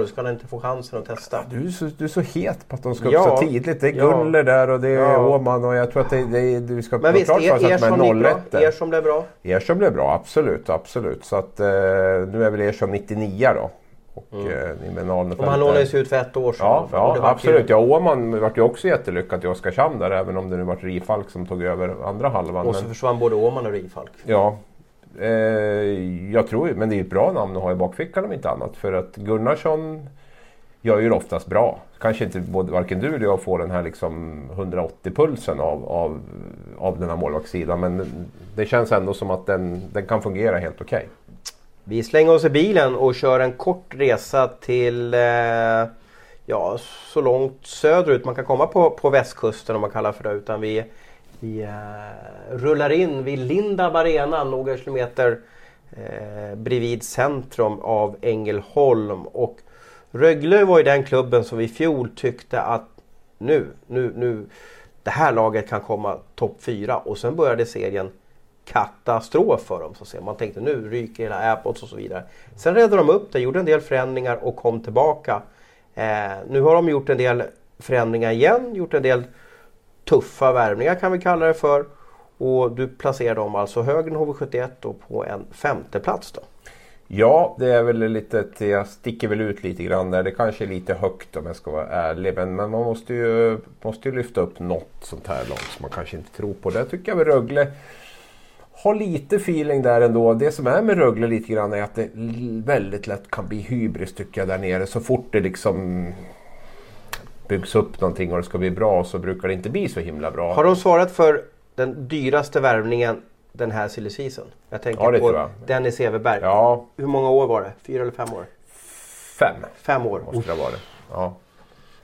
S1: Då ska han inte få chansen att testa.
S2: Du är, så, du är så het på att de ska upp
S1: Ja,
S2: så tidigt. Det är
S1: ja.
S2: Guller där och det är
S1: Ja.
S2: Åhman och jag tror att det, det, du ska
S1: Men visst,
S2: klart för
S1: er, er som
S2: är
S1: bra.
S2: 01.
S1: Er som blev bra.
S2: Ersson blev bra, absolut. absolut. Så att, eh, nu är väl Ersson 99 då. Och mm. eh,
S1: Om han lånades ut för ett år sedan.
S2: Ja,
S1: Och
S2: ja
S1: var
S2: absolut. Ja, Åhman vart ju också jättelyckad i Oskarshamn där även om det nu vart Rifalk som tog över andra halvan.
S1: Och så
S2: Men,
S1: försvann både Åman och Rifalk.
S2: ja, eh, jag tror ju- men det är ett bra namn att ha i bakfickan om inte annat. För att Gunnarsson gör ju det oftast bra. Kanske inte både, varken du eller jag får den här liksom 180-pulsen av, av, av den här målvaktssidan. Men det känns ändå som att den, den kan fungera helt okej.
S1: Vi slänger oss i bilen och kör en kort resa till eh, ja, så långt söderut man kan komma på, på västkusten om man kallar för det. Utan vi, vi eh, rullar in vid Lindab Arena några kilometer eh, bredvid centrum av Ängelholm. Och Rögle var ju den klubben som i fjol tyckte att nu, nu, nu, det här laget kan komma topp fyra och sen började serien katastrof för dem. Så att säga. Man tänkte nu ryker hela Airpods och så vidare. Sen räddade de upp det, gjorde en del förändringar och kom tillbaka. Eh, nu har de gjort en del förändringar igen, gjort en del tuffa värvningar kan vi kalla det för. Och du placerar dem alltså högre än HV71 då på en femte plats då.
S2: Ja, det är väl lite, jag sticker väl ut lite grann där. Det kanske är lite högt om jag ska vara ärlig. Men, men man måste ju, måste ju lyfta upp något sånt här lag som man kanske inte tror på. Där tycker jag väl Rögle har lite feeling där ändå. Det som är med Rögle lite grann är att det väldigt lätt kan bli hybris tycker jag där nere. Så fort det liksom byggs upp någonting och det ska bli bra så brukar det inte bli så himla bra.
S1: Har de svarat för den dyraste värvningen den här silly season? Jag tänker
S2: Ja, det
S1: på. Dennis Everberg.
S2: Ja,
S1: Hur många år var det? Fyra eller fem år?
S2: fem
S1: Fem år.
S2: måste det vara det. Ja.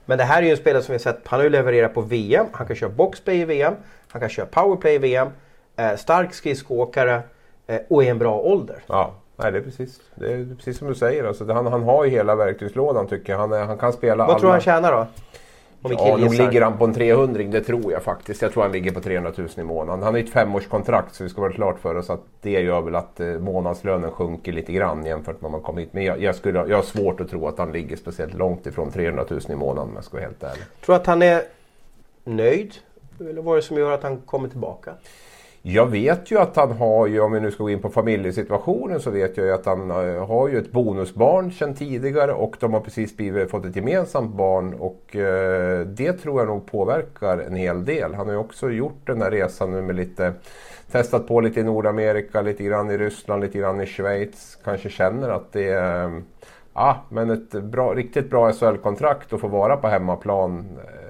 S1: Men det här är ju en spelare som vi har sett, han har ju levererat på VM, han kan köra boxplay i VM, han kan köra powerplay i VM, eh, stark skridskoåkare eh, och är en bra ålder.
S2: Ja, nej, det är precis, det är precis som du säger. Alltså, det- han, han har ju hela verktygslådan tycker jag. Han, är, han kan spela
S1: Vad
S2: alla...
S1: tror du han tjänar då? Om
S2: Ja, nog ligger han på en 300 det tror jag faktiskt. Jag tror han ligger på 300 000 i månaden. Han har ju ett femårskontrakt så vi ska vara klart för oss att det gör väl att eh, månadslönen sjunker lite grann jämfört med om man kommer hit. Men jag, jag, skulle, jag har svårt att tro att han ligger speciellt långt ifrån 300 000 i månaden om jag ska vara helt ärlig.
S1: Tror att han är nöjd? Eller vad är det som gör att han kommer tillbaka?
S2: Jag vet ju att han har ju, om vi nu ska gå in på familjesituationen, så vet jag ju att han eh, har ju ett bonusbarn sedan tidigare och de har precis blivit, fått ett gemensamt barn och eh, det tror jag nog påverkar en hel del. Han har ju också gjort den här resan nu med lite testat på lite i Nordamerika, lite grann i Ryssland, lite grann i Schweiz. Kanske känner att det är eh, Ja, men ett bra, riktigt bra SHL-kontrakt och få vara på hemmaplan eh,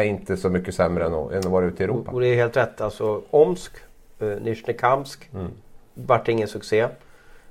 S2: är inte så mycket sämre än än att vara ute i Europa.
S1: Och det är helt rätt. Alltså Omsk, eh, Nizjnekamsk,
S2: Mm.
S1: vart ingen succé.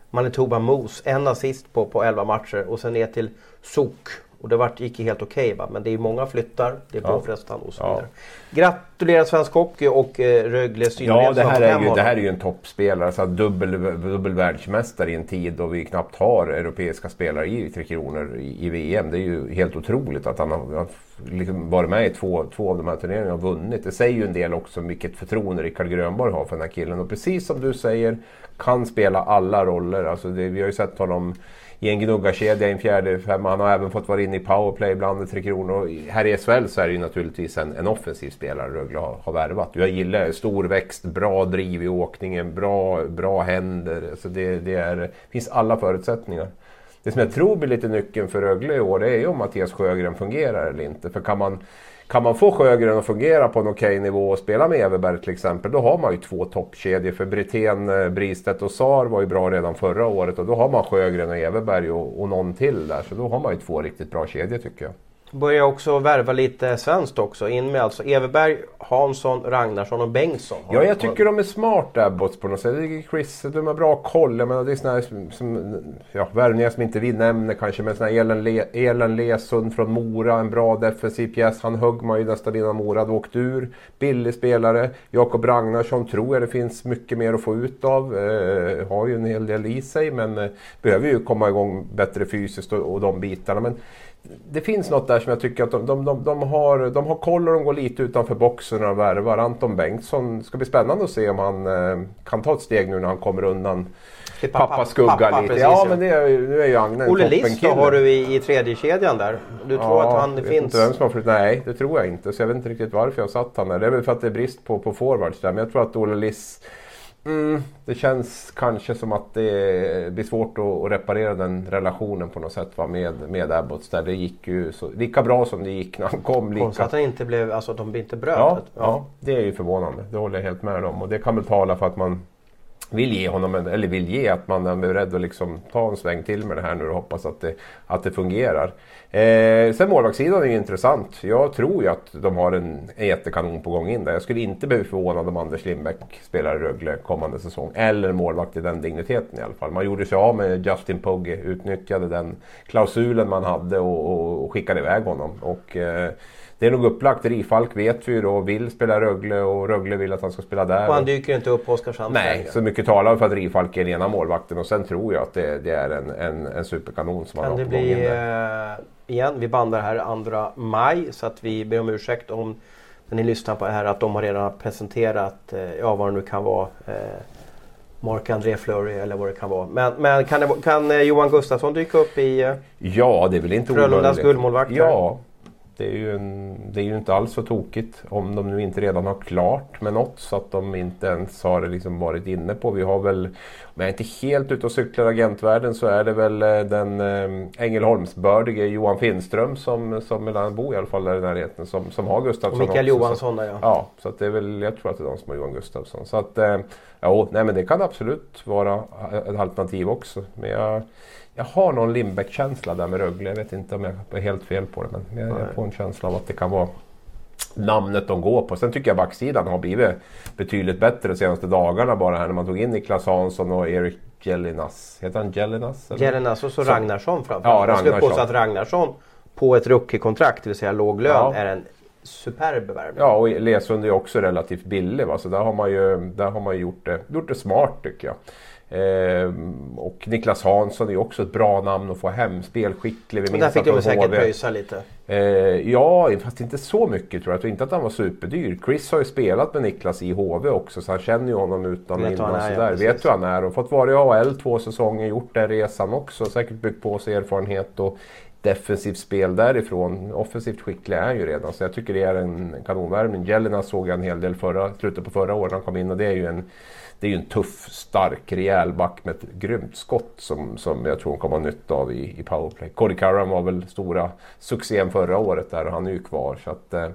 S1: Manitoba Moose, en assist på, på 11 matcher och sen ner till Sok. Och det vart, gick helt okej va. Men det är många flyttar, det är
S2: Ja.
S1: påfrestande och så
S2: Ja.
S1: vidare. Gratulerar svensk hockey och eh, Rögle
S2: Ja, det här, är ju, det här är ju en toppspelare. Så att dubbel, dubbel världsmästare i en tid då vi knappt har europeiska spelare i Tre Kronor i, i VM. Det är ju helt otroligt att han har liksom varit med i två, två av de här turneringarna och vunnit. Det säger ju en del också om vilket förtroende Rickard Grönborg har för den här killen. Och precis som du säger, kan spela alla roller. Alltså det, vi har ju sett honom i en gnuggarkedja i en fjärde femma. Han har även fått vara inne i powerplay ibland i Tre Kronor. Här i SHL så är det ju naturligtvis en, en offensiv spelare Rögle har, har värvat. Jag gillar stor växt, bra driv i åkningen, bra, bra händer. Alltså det, det är, finns alla förutsättningar. Det som jag tror blir lite nyckeln för Rögle i år det är ju om Mattias Sjögren fungerar eller inte. För kan man, kan man få Sjögren att fungera på en okej nivå och spela med Everberg till exempel, då har man ju två toppkedjor. För Brithén, eh, Bristedt och Sar var ju bra redan förra året och då har man Sjögren och Everberg och, och någon till där. Så då har man ju två riktigt bra kedjor tycker jag.
S1: Börjar också värva lite svenskt också. In med alltså Everberg, Hansson, Ragnarsson och Bengtsson.
S2: Ja, jag tycker de är smarta Abbots på något sätt. Chris, de har bra koll. Jag menar, det är såna här som, som, ja, värvningar som inte vi nämner kanske. Men såna här Elen, Le, Elen Lesund från Mora, en bra defensiv pjäs. Han högg man ju nästan innan Mora hade åkt ur. Billig spelare. Jakob Ragnarsson tror jag det finns mycket mer att få ut av. Eh, har ju en hel del i sig men eh, behöver ju komma igång bättre fysiskt och, och de bitarna. Men det finns något där som jag tycker att de, de, de, de, har, de har koll och de går lite utanför boxen när de värvar. Anton Bengtsson, det ska bli spännande att se om han eh, kan ta ett steg nu när han kommer undan pappas pappa, skugga pappa, lite. Precis, ja, men det är, nu är ju Agne
S1: Olle Liss då har du i, i tredje kedjan där. Du tror
S2: ja,
S1: att han
S2: vet
S1: finns?
S2: Inte vem som har flyttat. Nej, det tror jag inte. Så jag vet inte riktigt varför jag satt han där. Det är väl för att det är brist på, på forwards där. Men jag tror att Olle Liss Mm, det känns kanske som att det blir svårt att, reparera den relationen på något sätt va, med, med Abbots. Där det gick ju så, lika bra som det gick när han kom. Lika...
S1: Konstigt att han inte blev, alltså de inte bröt.
S2: Ja, ja. ja, det är ju förvånande. Det håller jag helt med om. Och det kan väl tala för att man vill ge honom, en, eller vill ge att man är beredd att liksom ta en sväng till med det här nu och hoppas att det, att det fungerar. Eh, sen målvaktssidan är ju intressant. Jag tror ju att de har en, en jättekanon på gång in där. Jag skulle inte bli förvånad om Anders Lindbäck spelar i Rögle kommande säsong. Eller målvakt i den digniteten i alla fall. Man gjorde sig av med Justin Pugge, utnyttjade den klausulen man hade och, och, och skickade iväg honom. Och, eh, det är nog upplagt. Rifalk vet vi ju då vill spela Rögle och Rögle vill att han ska spela där.
S1: Och han dyker inte upp på Oskarshamn
S2: Nej, längre. så mycket talar för att Rifalk är den ena målvakten och sen tror jag att det, det är en, en, en superkanon som
S1: kan
S2: han
S1: har på gång in där. Eh, igen, vi bandar här 2 maj så att vi ber om ursäkt om när ni lyssnar på det här att de har redan presenterat, eh, ja vad det nu kan vara, eh, Mark-André Fleury eller vad det kan vara. Men, men kan, det, kan Johan Gustafsson dyka upp i
S2: Ja, det är väl inte
S1: Frölundas guldmålvakt?
S2: Ja, det är, ju en, det är ju inte alls så tokigt om de nu inte redan har klart med något så att de inte ens har liksom varit inne på. Vi har väl, om jag inte helt ute och cyklar agentvärlden så är det väl eh, den äh, Ängelholmsbördige Johan Finnström som, som han bor i alla fall där i närheten som, som har Gustafsson.
S1: Och Mikael
S2: också,
S1: Johansson där
S2: ja. Ja, så det är väl, jag tror att det är de som har Johan Gustafsson. Så att, äh, ja, nej men det kan absolut vara ett alternativ också. Men jag, jag har någon Lindbäck-känsla där med Rögle. Jag vet inte om jag är helt fel på det men jag, jag får en känsla av att det kan vara namnet de går på. Sen tycker jag backsidan har blivit betydligt bättre de senaste dagarna bara här när man tog in Niklas Hansson och Erik Jellinas. Heter han Jellinas?
S1: Jellinas och så, så Ragnarsson framförallt. Ja, Ragnarsson. Jag skulle påstå att Ragnarsson på ett rookie-kontrakt, det vill säga låg lön, ja. är en superb värvning.
S2: Ja, och Lesund är också relativt billig. Va? Så där har man ju, där har man gjort, det, gjort det smart tycker jag. Eh, och Niklas Hansson är också ett bra namn att få hem. Spelskicklig.
S1: Vi Men där fick de säkert pröjsa lite.
S2: Eh, ja, fast inte så mycket tror jag. Jag tror inte att han var superdyr. Chris har ju spelat med Niklas i HV också så han känner ju honom utan och innan. Ja, Vet hur han är och fått vara i AL två säsonger. Gjort den resan också. Säkert byggt på sig erfarenhet och defensivt spel därifrån. Offensivt skicklig är han ju redan så jag tycker det är en kanonvärvning. Jelena såg jag en hel del förra, slutet på förra året när han kom in och det är ju en det är ju en tuff, stark, rejäl back med ett grymt skott som, som jag tror hon kommer ha nytta av i, i powerplay. Cody Curran var väl stora succén förra året där och han är ju kvar. Så att, eh,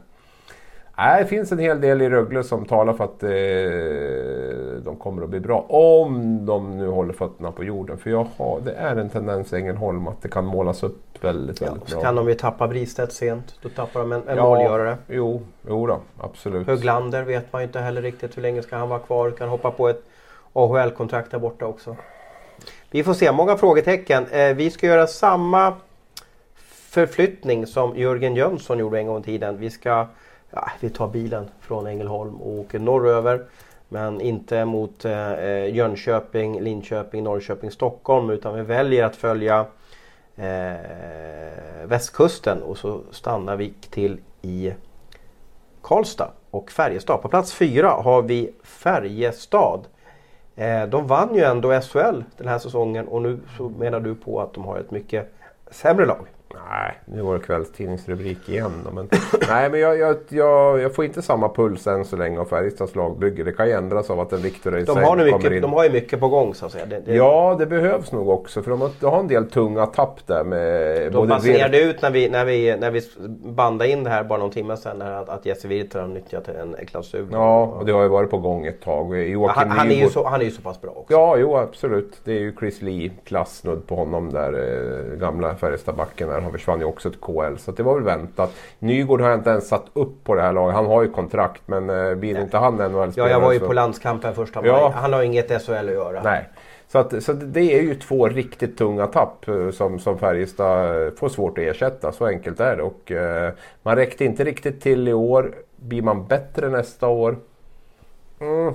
S2: det finns en hel del i Rögle som talar för att eh, de kommer att bli bra. Om de nu håller fötterna på jorden. För jag har, det är en tendens i Ängelholm att det kan målas upp väldigt, väldigt ja,
S1: bra. Så kan de ju tappa Bristedt sent. Då tappar de en, en ja, målgörare.
S2: Jo, jo då, absolut.
S1: Höglander vet man ju inte heller riktigt hur länge ska han vara kvar. Kan hoppa på ett AHL-kontrakt där borta också. Vi får se, många frågetecken. Eh, vi ska göra samma förflyttning som Jörgen Jönsson gjorde en gång i tiden. Vi ska ja, vi tar bilen från Ängelholm och åker norröver. Men inte mot eh, Jönköping, Linköping, Norrköping, Stockholm utan vi väljer att följa eh, västkusten och så stannar vi till i Karlstad och Färjestad. På plats fyra har vi Färjestad. Eh, de vann ju ändå SHL den här säsongen och nu så menar du på att de har ett mycket sämre lag.
S2: Nej, nu var det kvällstidningsrubrik igen. Då, men, nej, men jag, jag, jag, jag, får inte samma puls än så länge av Färjestads lagbygge. Det kan ju ändras av att en Viktor
S1: de har, nu mycket, in. de har ju mycket på gång så att säga.
S2: Det, det... Ja, det behövs nog också. För de har, de har en del tunga tapp där med...
S1: De baserade ut när vi, när, vi, när vi bandade in det här bara någon timme sedan att, att Jesse Virtanen har nyttjat en, en klausul.
S2: Ja, och det har ju varit på gång ett tag.
S1: Joakim han, han, är ju så, han är ju så pass bra också.
S2: Ja, jo absolut. Det är ju Chris Lee-klass på honom där, eh, gamla Färjestadbacken där. Han försvann ju också till KL. Så det var väl väntat. Nygård har jag inte ens satt upp på det här laget. Han har ju kontrakt men eh, blir inte han NHL-spelare
S1: Ja, jag var ju så... på landskampen första maj. Ja. Han har inget SHL att göra.
S2: Nej. Så, att, så det är ju två riktigt tunga tapp eh, som, som Färjestad eh, får svårt att ersätta. Så enkelt är det. Och, eh, man räckte inte riktigt till i år. Blir man bättre nästa år? Mm,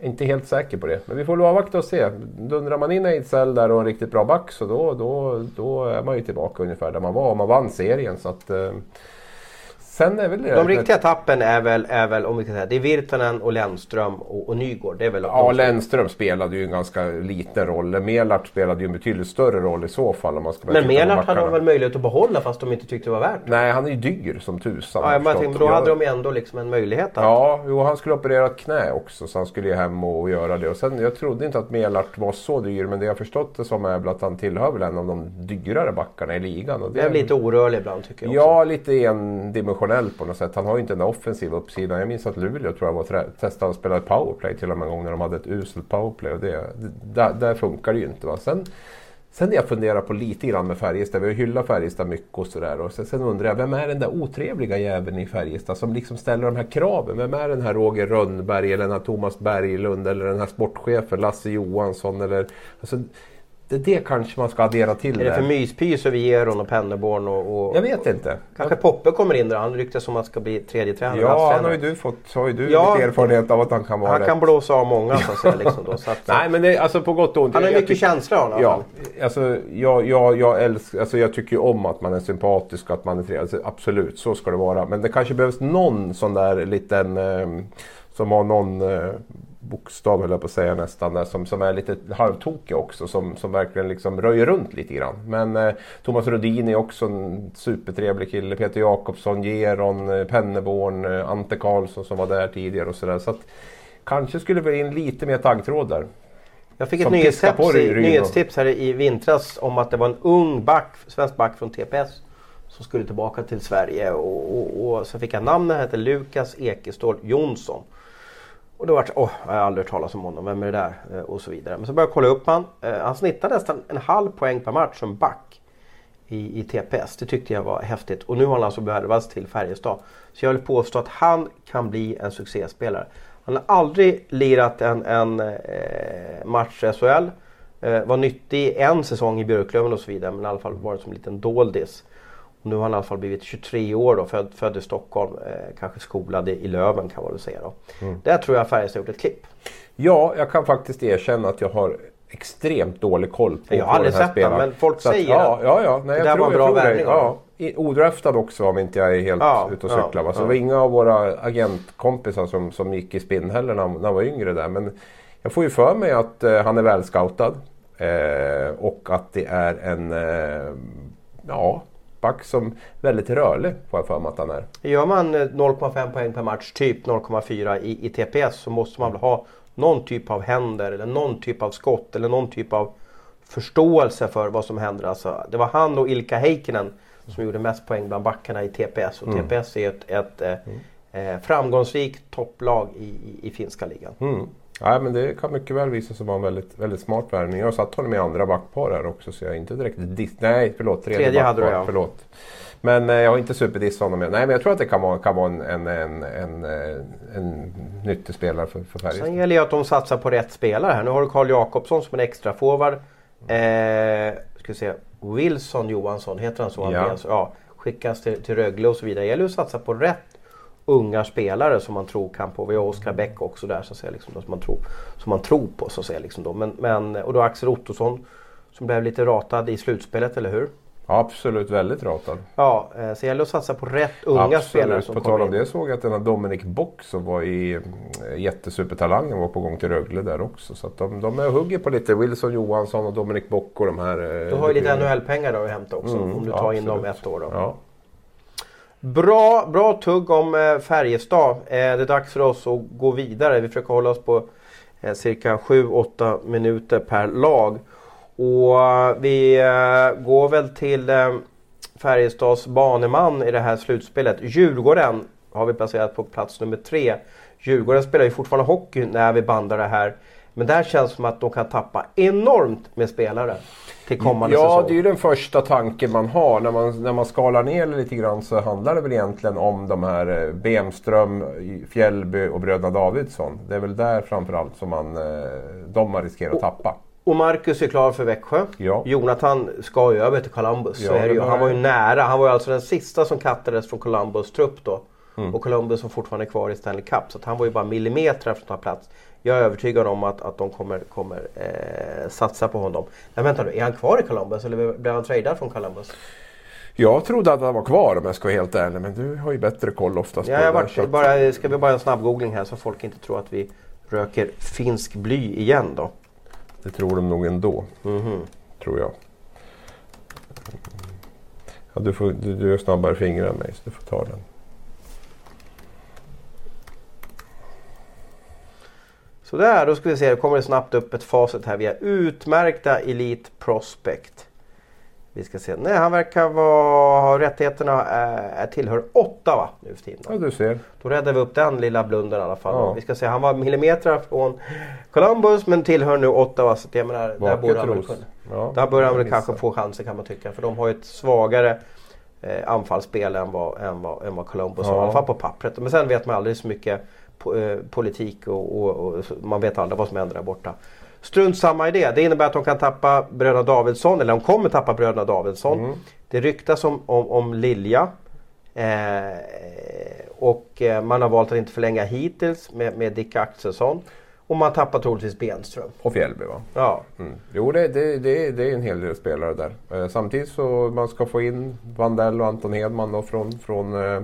S2: inte helt säker på det, men vi får väl avvakta och se. Dundrar man in Ejdsell där och en riktigt bra back så då, då, då är man ju tillbaka ungefär där man var och man vann serien. Så att, eh,
S1: Sen är väl det de riktiga tappen är väl, är väl om vi kan säga, det är Virtanen och Lennström och, och Nygård. Det är väl
S2: ja, Lennström spelade ju en ganska liten roll. Melart spelade ju en betydligt större roll i så fall. Om man ska
S1: men Melart hade de väl möjlighet att behålla fast de inte tyckte det var värt det?
S2: Nej, han är ju dyr som tusan.
S1: Ja, men tänkte, då hade de ändå liksom en möjlighet. Att...
S2: Ja, jo, han skulle operera ett knä också så han skulle ju hem och göra det. Och sen, jag trodde inte att Melart var så dyr men det jag förstått det som är att han tillhör väl en av de dyrare backarna i ligan. Och
S1: det är lite orörlig ibland tycker jag.
S2: Också. Ja, lite endimensionell på något sätt. Han har ju inte den offensiva uppsidan. Jag minns att Luleå tror jag var testade att spela powerplay till och med en gång när de hade ett uselt powerplay. Och det, där, där funkar det ju inte. Va? Sen, sen jag funderar på lite grann med Färjestad, vi har hyllat Färjestad mycket och sådär. sen, sen undrar jag, vem är den där otrevliga jäveln i Färjestad som liksom ställer de här kraven? Vem är den här Roger Rönnberg eller den här Thomas Berglund eller den här sportchefen Lasse Johansson? Eller, alltså, det, det kanske man ska addera till.
S1: Är det för myspys över Geron och Pennerborn? Och, och,
S2: jag vet inte.
S1: Kanske Poppe kommer in där. Han ryktas som att ska bli tredje tränare.
S2: Ja, han har ju du fått har ju du ja, lite erfarenhet av att han kan vara
S1: Han
S2: rätt.
S1: kan blåsa av många så att säga. Liksom då, så att,
S2: Nej, men det, alltså på gott och ont.
S1: Han har mycket känsla av
S2: Ja, alltså, jag, jag, jag, älskar, alltså, jag tycker ju om att man är sympatisk och att man är trevlig. Alltså, absolut, så ska det vara. Men det kanske behövs någon sån där liten eh, som har någon eh, bokstav höll jag på att säga nästan, där, som, som är lite halvtokig också. Som, som verkligen liksom röjer runt lite grann. Men eh, Thomas Rodin är också en supertrevlig kille. Peter Jakobsson, Geron, eh, Penneborn, eh, Ante Karlsson som var där tidigare och sådär. Så att, kanske skulle vi in lite mer taggtråd där.
S1: Jag fick ett nyhetstips, i, nyhetstips här i vintras om att det var en ung back, svensk back från TPS som skulle tillbaka till Sverige och, och, och så fick jag namnet, hette Lukas Ekestål Jonsson. Och då vart åh, jag har aldrig hört talas om honom, vem är det där? Eh, och så vidare. Men så började jag kolla upp han. Eh, han snittade nästan en halv poäng per match som back i, i TPS. Det tyckte jag var häftigt. Och nu har han alltså värvats till Färjestad. Så jag vill påstå att han kan bli en succéspelare. Han har aldrig lirat en, en eh, match i SHL. Eh, var nyttig en säsong i Björklöven och så vidare men i alla fall varit som en liten doldis. Nu har han i alla fall blivit 23 år då, född, född i Stockholm. Eh, kanske skolad i Löven kan man väl säga då. Mm. Där tror jag Färjestad har gjort ett klipp.
S2: Ja, jag kan faktiskt erkänna att jag har extremt dålig koll på,
S1: jag har aldrig sett den men folk
S2: så
S1: säger
S2: att, ja, ja, ja, nej, jag det tror, var en bra värvning. Ja, odraftad också om inte jag är helt ja, ute och cyklar. Ja, så ja. det var inga av våra agentkompisar som, som gick i spinn heller när, när han var yngre där. Men jag får ju för mig att eh, han är välscoutad. Eh, och att det är en eh, ja, mittback som väldigt rörlig får jag för mig att han är.
S1: Gör man 0,5 eh, poäng per match, typ 0,4 i, i TPS så måste man väl ha någon typ av händer eller någon typ av skott eller någon typ av förståelse för vad som händer. Alltså, det var han och Ilka Heikkinen som gjorde mest poäng bland backarna i TPS. Och mm. TPS är ett, ett mm. eh, framgångsrikt topplag i, i, i finska ligan.
S2: Mm. Ja, men det kan mycket väl visa sig vara en väldigt, väldigt smart värvning. Jag har satt honom i andra backpar här också så jag är inte direkt diss... Nej, förlåt.
S1: Tredje, tredje hade du ja.
S2: Förlåt. Men eh, jag har inte superdissat honom. Nej, men jag tror att det kan vara, kan vara en, en, en, en, eh, en nyttig spelare för, för Färjestad.
S1: Sen gäller det att de satsar på rätt spelare här. Nu har du Karl Jakobsson som en extra forward. Eh, ska se, Wilson Johansson, heter han så? Ja. ja skickas till, till Rögle och så vidare. Det gäller att satsa på rätt unga spelare som man tror kan på. Vi har Oskar Bäck också där så att säga, liksom, som, man tror, som man tror på. Så att säga, liksom, då. Men, men, och då Axel Ottosson som blev lite ratad i slutspelet, eller hur?
S2: Absolut, väldigt ratad.
S1: Ja, eh, så det gäller att satsa på rätt unga
S2: Absolut.
S1: spelare som
S2: På tal om det såg jag att den här Dominic Bock som var i eh, jättesupertalangen var på gång till Rögle där också. Så att de, de är och hugger på lite Wilson Johansson och Dominic Bock och de här. eh,
S1: Du har ju lite NHL-pengar att hämta också
S2: Mm,
S1: om du tar in dem
S2: absolut.
S1: ett år. Då.
S2: Ja.
S1: Bra, bra tugg om eh, Färjestad. Eh, det är dags för oss att gå vidare. Vi försöker hålla oss på eh, cirka 7-8 minuter per lag. Och vi går väl till Färjestads baneman i det här slutspelet. Djurgården har vi placerat på plats nummer tre. Djurgården spelar ju fortfarande hockey när vi bandar det här. Men där känns det som att de kan tappa enormt med spelare till kommande
S2: Ja,
S1: säsong.
S2: det är ju den första tanken man har. När man, när man skalar ner lite grann så handlar det väl egentligen om de här eh, Bemström, Fjällby och bröderna Davidsson. Det är väl där framförallt som man, eh, de man riskerar att tappa.
S1: Och Marcus är klar för Växjö.
S2: Ja.
S1: Jonathan ska ju över till Columbus.
S2: Ja,
S1: ju.
S2: var-
S1: Han var ju nära. Han var ju alltså den sista som kattades från Columbus trupp då.
S2: Mm.
S1: Och Columbus som fortfarande kvar i Stanley Cup. Så han var ju bara millimeter från att ta plats. Jag är övertygad om att, att de kommer, kommer eh, satsa på honom. Men vänta nu, är han kvar i Columbus eller blev han tradad från Columbus?
S2: Jag trodde att han var kvar om jag ska vara helt ärlig. Men du har ju bättre koll oftast
S1: Ja, jag
S2: där,
S1: varit, bara, ska vi bara en snabb googling här så folk inte tror att vi röker finsk bly igen då.
S2: Det tror de nog ändå.
S1: Mhm.
S2: Tror jag. Ja, du, får, du, du är snabbare fingrar än mig så du får ta den.
S1: Sådär, då ska vi se. Då kommer det snabbt upp ett facit här. Vi har utmärkta Elite Prospect. Vi ska se. Nej, han verkar vara, ha rättigheterna äh, tillhör Ottawa nu för tiden.
S2: Ja, du ser.
S1: Då räddar vi upp den lilla blundern i alla fall.
S2: Ja.
S1: Vi ska se, han var millimeter från Columbus men tillhör nu Ottawa. Så jag menar, där borde han väl.
S2: Ja,
S1: Där bör han väl kanske få chansen kan man tycka. För de har ju ett svagare eh, anfallsspel än vad, än vad, än vad Columbus har. I
S2: Ja.
S1: alla fall på pappret. Men sen vet man aldrig så mycket eh, politik och, och, och man vet aldrig vad som händer där borta. Strunt samma i det. Det innebär att de kan tappa bröderna Davidsson. Eller de kommer tappa bröderna Davidsson.
S2: Mm.
S1: Det ryktas om, om, om Lilja. Eh, och eh, man har valt att inte förlänga hittills med, med Dick Axelsson. Och man tappar troligtvis Benström.
S2: Och Fjällby va?
S1: Ja.
S2: Mm. Jo, det, det, det, det är en hel del spelare där. Eh, samtidigt så man ska få in Vandell och Anton Hedman då från, från, eh,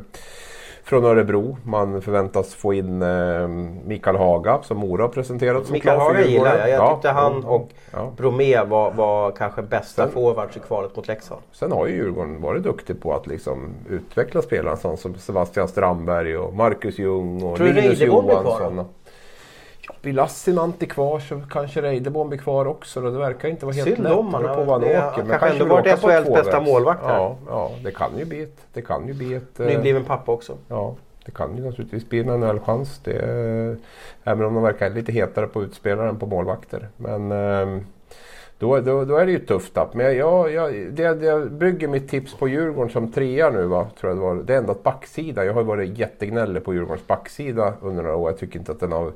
S2: från Örebro. Man förväntas få in eh, Mikael Haga som Mora har presenterat som
S1: Mikael Haga gillar jag. Jag
S2: Ja,
S1: tyckte han
S2: ja,
S1: och
S2: ja.
S1: Bromé var, var kanske bästa forwards i kvalet mot Leksand.
S2: Sen har ju Djurgården varit duktig på att liksom utveckla spelarna som Sebastian Strandberg och Marcus Ljung och
S1: Tror du
S2: Linus
S1: Reideborn blir kvar
S2: Johansson.
S1: då?
S2: och- Ja, blir Lassinantti kvar så kanske Reideborn blir kvar också. Då. Det verkar inte vara helt
S1: Synd
S2: lätt. beror på var han åker. Men
S1: kanske ändå varit SHLs bästa målvakt här.
S2: Ja, ja det, kan ju bli ett, det kan ju bli ett... eh,
S1: Nybliven pappa också.
S2: Ja, det kan ju naturligtvis bli en NHL-chans. Eh, även om de verkar lite hetare på utspelare än på målvakter. Men ehm, då, då, då är det ju tufft tapp. Men jag, jag, det, jag bygger mitt tips på Djurgården som trea nu va, tror jag det var. Det är ändå att backsida. Jag har varit jättegnällig på Djurgårdens backsida under några år. Jag tycker inte att den har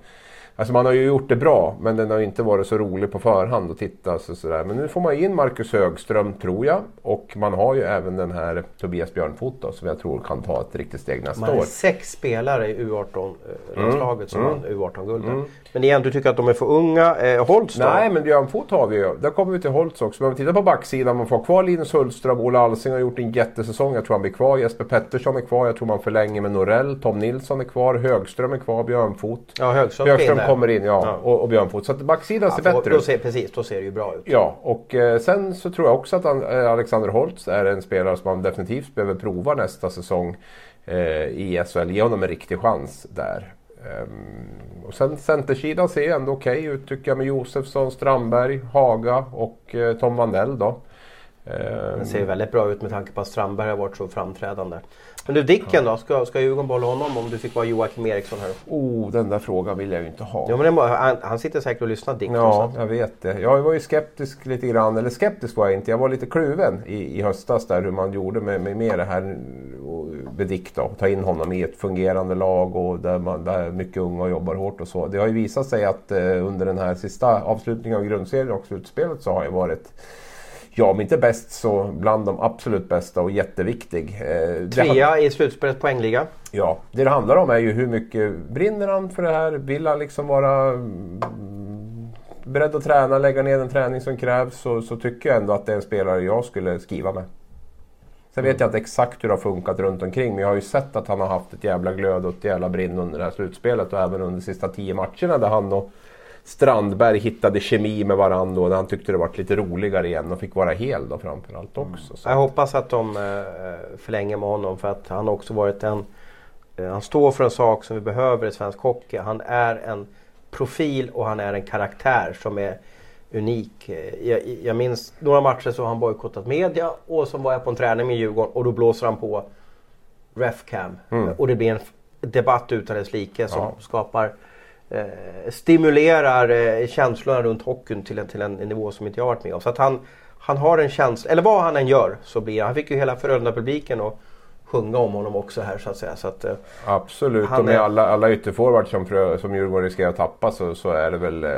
S2: Alltså man har ju gjort det bra men den har inte varit så rolig på förhand att titta. Så sådär. Men nu får man in Marcus Högström tror jag. Och man har ju även den här Tobias Björnfot då, som jag tror kan ta ett riktigt steg nästa
S1: Man
S2: år.
S1: sex spelare i U18-landslaget som
S2: Mm.
S1: vann U18-guldet. Men igen, du tycker att de är för unga. Eh, Holtz då?
S2: Nej, men Björnfot har vi ju. Där kommer vi till Holtz också. Men om vi tittar på backsidan, man får kvar Linus Hultström. Ola Alsing har gjort en jättesäsong. Jag tror han blir kvar. Jesper Pettersson är kvar. Jag tror man förlänger med Norell. Tom Nilsson är kvar. Högström är kvar. Björnfot.
S1: Ja, Högström
S2: Högström kommer in, ja.
S1: Ja.
S2: Och, och Björnfot. Så att backsidan ser
S1: Ja, då,
S2: bättre
S1: då
S2: ut.
S1: ser, precis, då ser det ju bra ut.
S2: Ja, och eh, sen så tror jag också att han, eh, Alexander Holtz är en spelare som man definitivt behöver prova nästa säsong eh, i SHL. Ge honom en riktig chans där. Ehm, och sen centersidan ser ändå okej ut tycker jag med Josefsson, Strandberg, Haga och eh, Tom Vandell då. Ehm,
S1: Det ser ju väldigt bra ut med tanke på att Strandberg har varit så framträdande. Men du Dicken då? Ska, ska Djurgården behålla honom om du fick vara Joakim Eriksson här?
S2: oh, den där frågan vill jag ju inte ha.
S1: Ja, men det må, han, han sitter säkert och lyssnar Dick.
S2: Ja, jag vet det. Jag var ju skeptisk lite grann, eller skeptisk var jag inte. Jag var lite kluven i, i höstas där hur man gjorde med, med, med det här och- med Dick då. Ta in honom i ett fungerande lag och där, man, där mycket unga jobbar hårt och så. Det har ju visat sig att eh, under den här sista avslutningen av grundserien och slutspelet så har jag varit Ja, om inte bäst så bland de absolut bästa och jätteviktig. Eh, har-
S1: Trea i slutspelets poängliga.
S2: Ja, det det handlar om är ju hur mycket brinner han för det här? Vill han liksom vara mm, beredd att träna, lägga ner den träning som krävs så, så tycker jag ändå att det är en spelare jag skulle skriva med. Sen vet jag inte exakt hur det har funkat runt omkring men jag har ju sett att han har haft ett jävla glöd och ett jävla brinn under det här slutspelet och även under de sista tio matcherna där han och Strandberg hittade kemi med varandra och han tyckte det var lite roligare igen och fick vara hel då framförallt också.
S1: Mm. Jag hoppas att de eh, förlänger med honom för att han har också varit en... Eh, han står för en sak som vi behöver i svensk hockey. Han är en profil och han är en karaktär som är unik. Eh, jag, jag minns några matcher så har han bojkottat media och så var jag på en träning med Djurgården och då blåser han på Refcam. Mm. Och det blir en debatt utan dess like som ja. skapar eh, stimulerar eh, känslorna runt hockeyn till en, till en nivå som inte jag varit med om. Så att han, han har en känsla, eller vad han än gör så blir han, fick ju hela Frölunda-publiken att sjunga om honom också här så att säga. Så att, eh,
S2: Absolut, och med är... alla, alla ytterforwards som, som Djurgården riskerar att tappa så, så är det väl eh,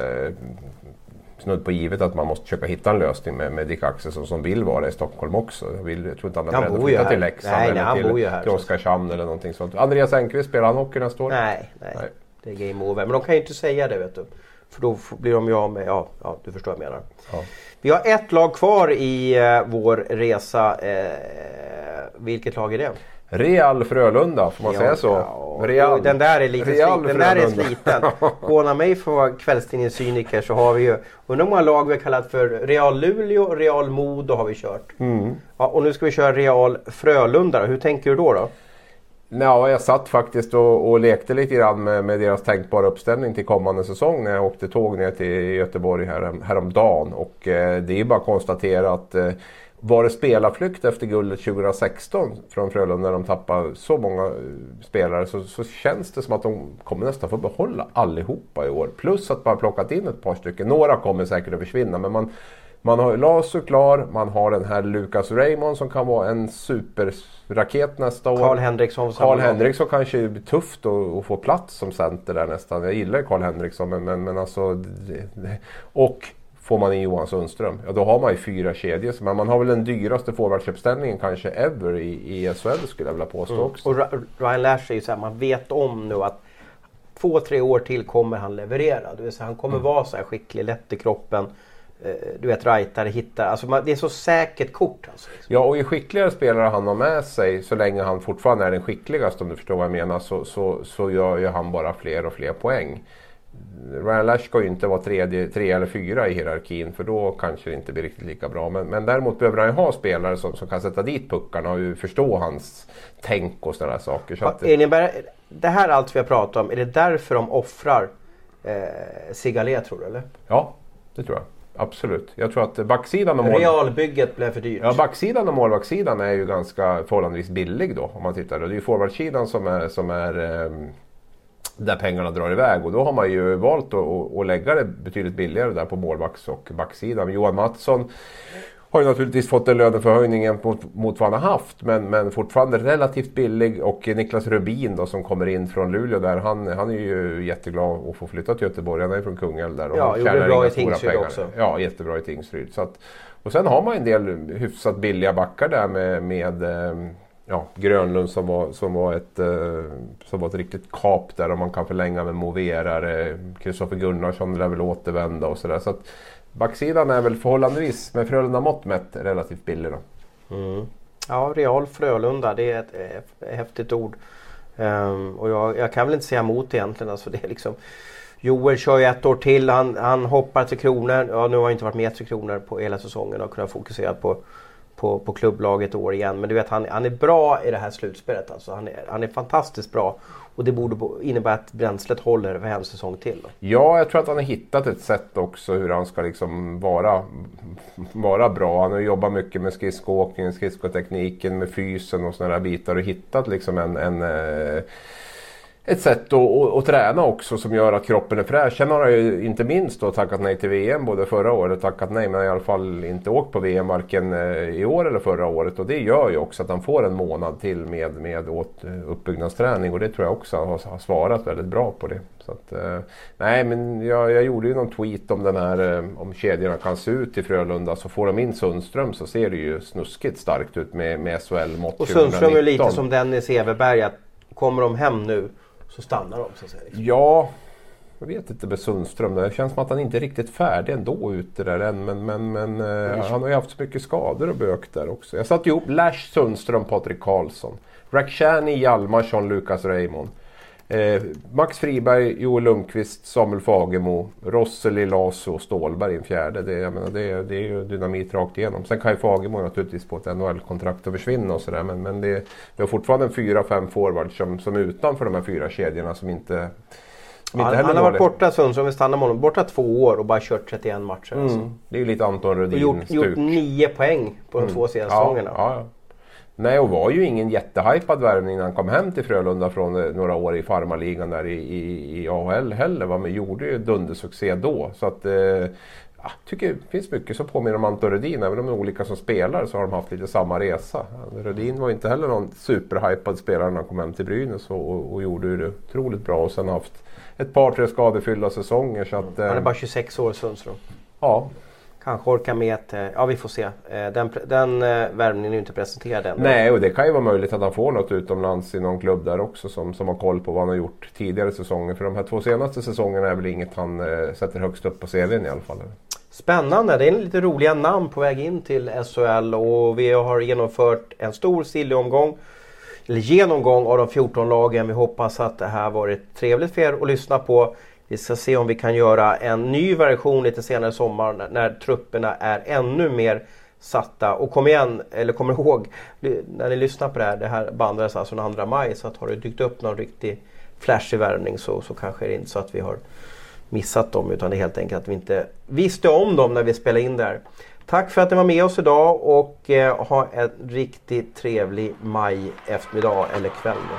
S2: snudd på givet att man måste försöka hitta en lösning med, med Dick Axelsson som vill vara i Stockholm också. Jag, vill, jag tror inte han är beredd att flytta till Leksand nej, eller nej, till, till Oskarshamn eller någonting sånt. Andreas Enqvist, spelar han hockey nästa år?
S1: Nej, nej, nej. Det är game over. Men de kan ju inte säga det vet du. För då blir de ju av med, ja, ja du förstår vad jag menar. Ja. Vi har ett lag kvar i eh, vår resa. Eh, vilket lag är det?
S2: Real Frölunda, får man ja, säga så?
S1: Ja, Real. Den där är lite Real sliten. Den där är sliten. Håna mig för att vara kvällstidningens cyniker så har vi ju, undrar hur många lag vi har kallat för Real Luleå, Real Modo har vi kört. Mm. Ja, och nu ska vi köra Real Frölunda. Hur tänker du då? då?
S2: Ja, jag satt faktiskt och, och lekte lite grann med, med, deras tänkbara uppställning till kommande säsong när jag åkte tåg ner till Göteborg här, häromdagen. Och eh, det är bara att konstatera att eh, var det spelarflykt efter guldet 2016 från Frölunda när de tappade så många eh, spelare så, så, känns det som att de kommer nästan få behålla allihopa i år. Plus att man har plockat in ett par stycken. Några kommer säkert att försvinna men man, man har Lasu klar, man har den här Lucas Raymond som kan vara en superraket nästa år.
S1: Karl Henriksson.
S2: Karl Henriksson kanske blir tufft att, att, få plats som center där nästan. Jag gillar Karl Henriksson men, men, men alltså... Och får man in Johan Sundström, ja då har man ju fyra kedjor. Men man har väl den dyraste forwardsuppställningen kanske ever i, i SHL skulle jag vilja påstå mm. också.
S1: Och Ryan Lash är ju så här, man vet om nu att två, tre år till kommer han leverera. Det vill säga, han kommer mm. vara så här skicklig, lätt i kroppen. Eh, du vet, rightare, hittar. Alltså det är så säkert kort. Alltså,
S2: liksom. Ja, och ju skickligare spelare han har med sig, så länge han fortfarande är den skickligaste om du förstår vad jag menar, så, så, så gör ju han bara fler och fler poäng. Ryan Lash ska ju inte vara tredje, tre eller fyra i hierarkin för då kanske det inte blir riktigt lika bra. Men, men däremot behöver han ju ha spelare som, som kan sätta dit puckarna och förstå hans tänk och sådana saker. Så
S1: att, innebär, det här allt vi har pratat om, är det därför de offrar eh, Sigalé tror du eller?
S2: Ja, det tror jag. Absolut. Jag tror att backsidan och mål...
S1: Realbygget blev för dyrt.
S2: Ja, backsidan och målvaktssidan är ju ganska förhållandevis billig då om man tittar. Det är ju forwardsidan som är, som är eh, där pengarna drar iväg och då har man ju valt att, att lägga det betydligt billigare där på målvakts och backsidan. Johan Mattsson har ju naturligtvis fått en löneförhöjning mot, mot vad han har haft men, men fortfarande relativt billig och Niklas Rubin då som kommer in från Luleå där han, han är ju jätteglad att få flytta till Göteborg. Han är från Kungälv där och
S1: ja, han tjänar bra inga i Tingsryd också.
S2: Ja, jättebra i Tingsryd. Så att, och sen har man en del hyfsat billiga backar där med, med eh, ja, Grönlund som var, som, var ett, eh, som var ett riktigt kap där och man kan förlänga med Moverare. Kristoffer Gunnarsson lär väl återvända och sådär. Så att backsidan är väl förhållandevis med Frölunda mått mätt relativt billig då.
S1: Mm. Ja, Real Frölunda det är ett, häftigt ord. Um, och jag, jag, kan väl inte säga emot egentligen. Alltså det är liksom, Joel kör ju ett år till. Han, han hoppar till Kronor. Ja, nu har han inte varit med till Kronor på hela säsongen och kunnat fokusera på på, på klubblaget år igen. Men du vet han, han är bra i det här slutspelet. Alltså. Han, är, han är fantastiskt bra. Och det borde innebära att bränslet håller för en säsong till.
S2: Ja, jag tror att han har hittat ett sätt också hur han ska liksom vara, vara bra. Han har jobbat mycket med skridskoåkningen, skridskotekniken, med fysen och sådana där bitar och hittat liksom en, en eh, ett sätt att, att, träna också som gör att kroppen är fräsch. Sen har han ju inte minst då tackat nej till VM både förra året, tackat nej men i alla fall inte åkt på VM varken eh, i år eller förra året. Och det gör ju också att han får en månad till med, med åt, eh, uppbyggnadsträning och det tror jag också har, har svarat väldigt bra på det. Så att, eh, nej men jag, jag, gjorde ju någon tweet om den här om kedjorna kan se ut i Frölunda så får de in Sundström så ser det ju snuskigt starkt ut med, med SHL-mått
S1: Och Sundström är lite som Dennis Everberg att kommer de hem nu så stannar de så att säga. Liksom.
S2: Ja, jag vet inte med Sundström. Det känns som att han inte är riktigt färdig ändå ute där än. Men, men, men eh, han har ju haft så mycket skador och bök där också. Jag satte ihop Lash Sundström, Patrik Karlsson. Rakhshani, Hjalmarsson, Lukas Raymond. Eh, Max Friberg, Joel Lundqvist, Samuel Fagemo, Rosseli, Laso och Stålberg i en fjärde. Det, jag menar, det, det är ju dynamit rakt igenom. Sen kan ju Fagemo naturligtvis på ett NHL-kontrakt att försvinna och sådär. Men, men det, vi har fortfarande fyra, fem forwards som, som är utanför de här fyra kedjorna som inte
S1: han, han har varit borta Sundström, vi stannar med honom, borta två år och bara kört 31 matcher.
S2: Mm. Alltså. Det är ju lite Anton Rudin
S1: Och gjort, gjort nio poäng på de mm. två senaste
S2: ja,
S1: säsongerna.
S2: Ja, ja. Nej, och var ju ingen jättehypad värvning när han kom hem till Frölunda från eh, några år i farmarligan där i, i, i AHL heller. Va? Men gjorde ju dundersuccé då. Så att, eh, jag tycker det finns mycket som påminner om Anton Rudin. Även om de är olika som spelare så har de haft lite samma resa. Rudin var inte heller någon superhypad spelare när han kom hem till Brynäs och, och, och gjorde det otroligt bra. Och sen haft ett par, tre skadefyllda säsonger. Så att,
S1: han är bara 26 år Sundström.
S2: Ja,
S1: Kanske orkar med ett, eh, ja vi får se. Eh, den, den eh, värvningen är ju inte presenterad än.
S2: Nej, och det kan ju vara möjligt att han får något utomlands i någon klubb där också som, som har koll på vad han har gjort tidigare säsonger. För de här två senaste säsongerna är väl inget han eh, sätter högst upp på CVn i alla fall.
S1: Spännande, det är lite roliga namn på väg in till SHL och vi har genomfört en stor silly-omgång eller genomgång av de 14 lagen. Vi hoppas att det här varit trevligt för er att lyssna på. Vi ska se om vi kan göra en ny version lite senare i sommar när, när trupperna är ännu mer satta. Och kom igen, eller kom ihåg, när ni lyssnar på det här, det här bandades alltså den 2 maj, så att har det dykt upp någon riktig flashig värvning så, så kanske det är inte så att vi har missat dem utan det är helt enkelt att vi inte visste om dem när vi spelade in det här. Tack för att ni var med oss idag och eh, ha en riktigt trevlig maj eftermiddag eller kväll. Då.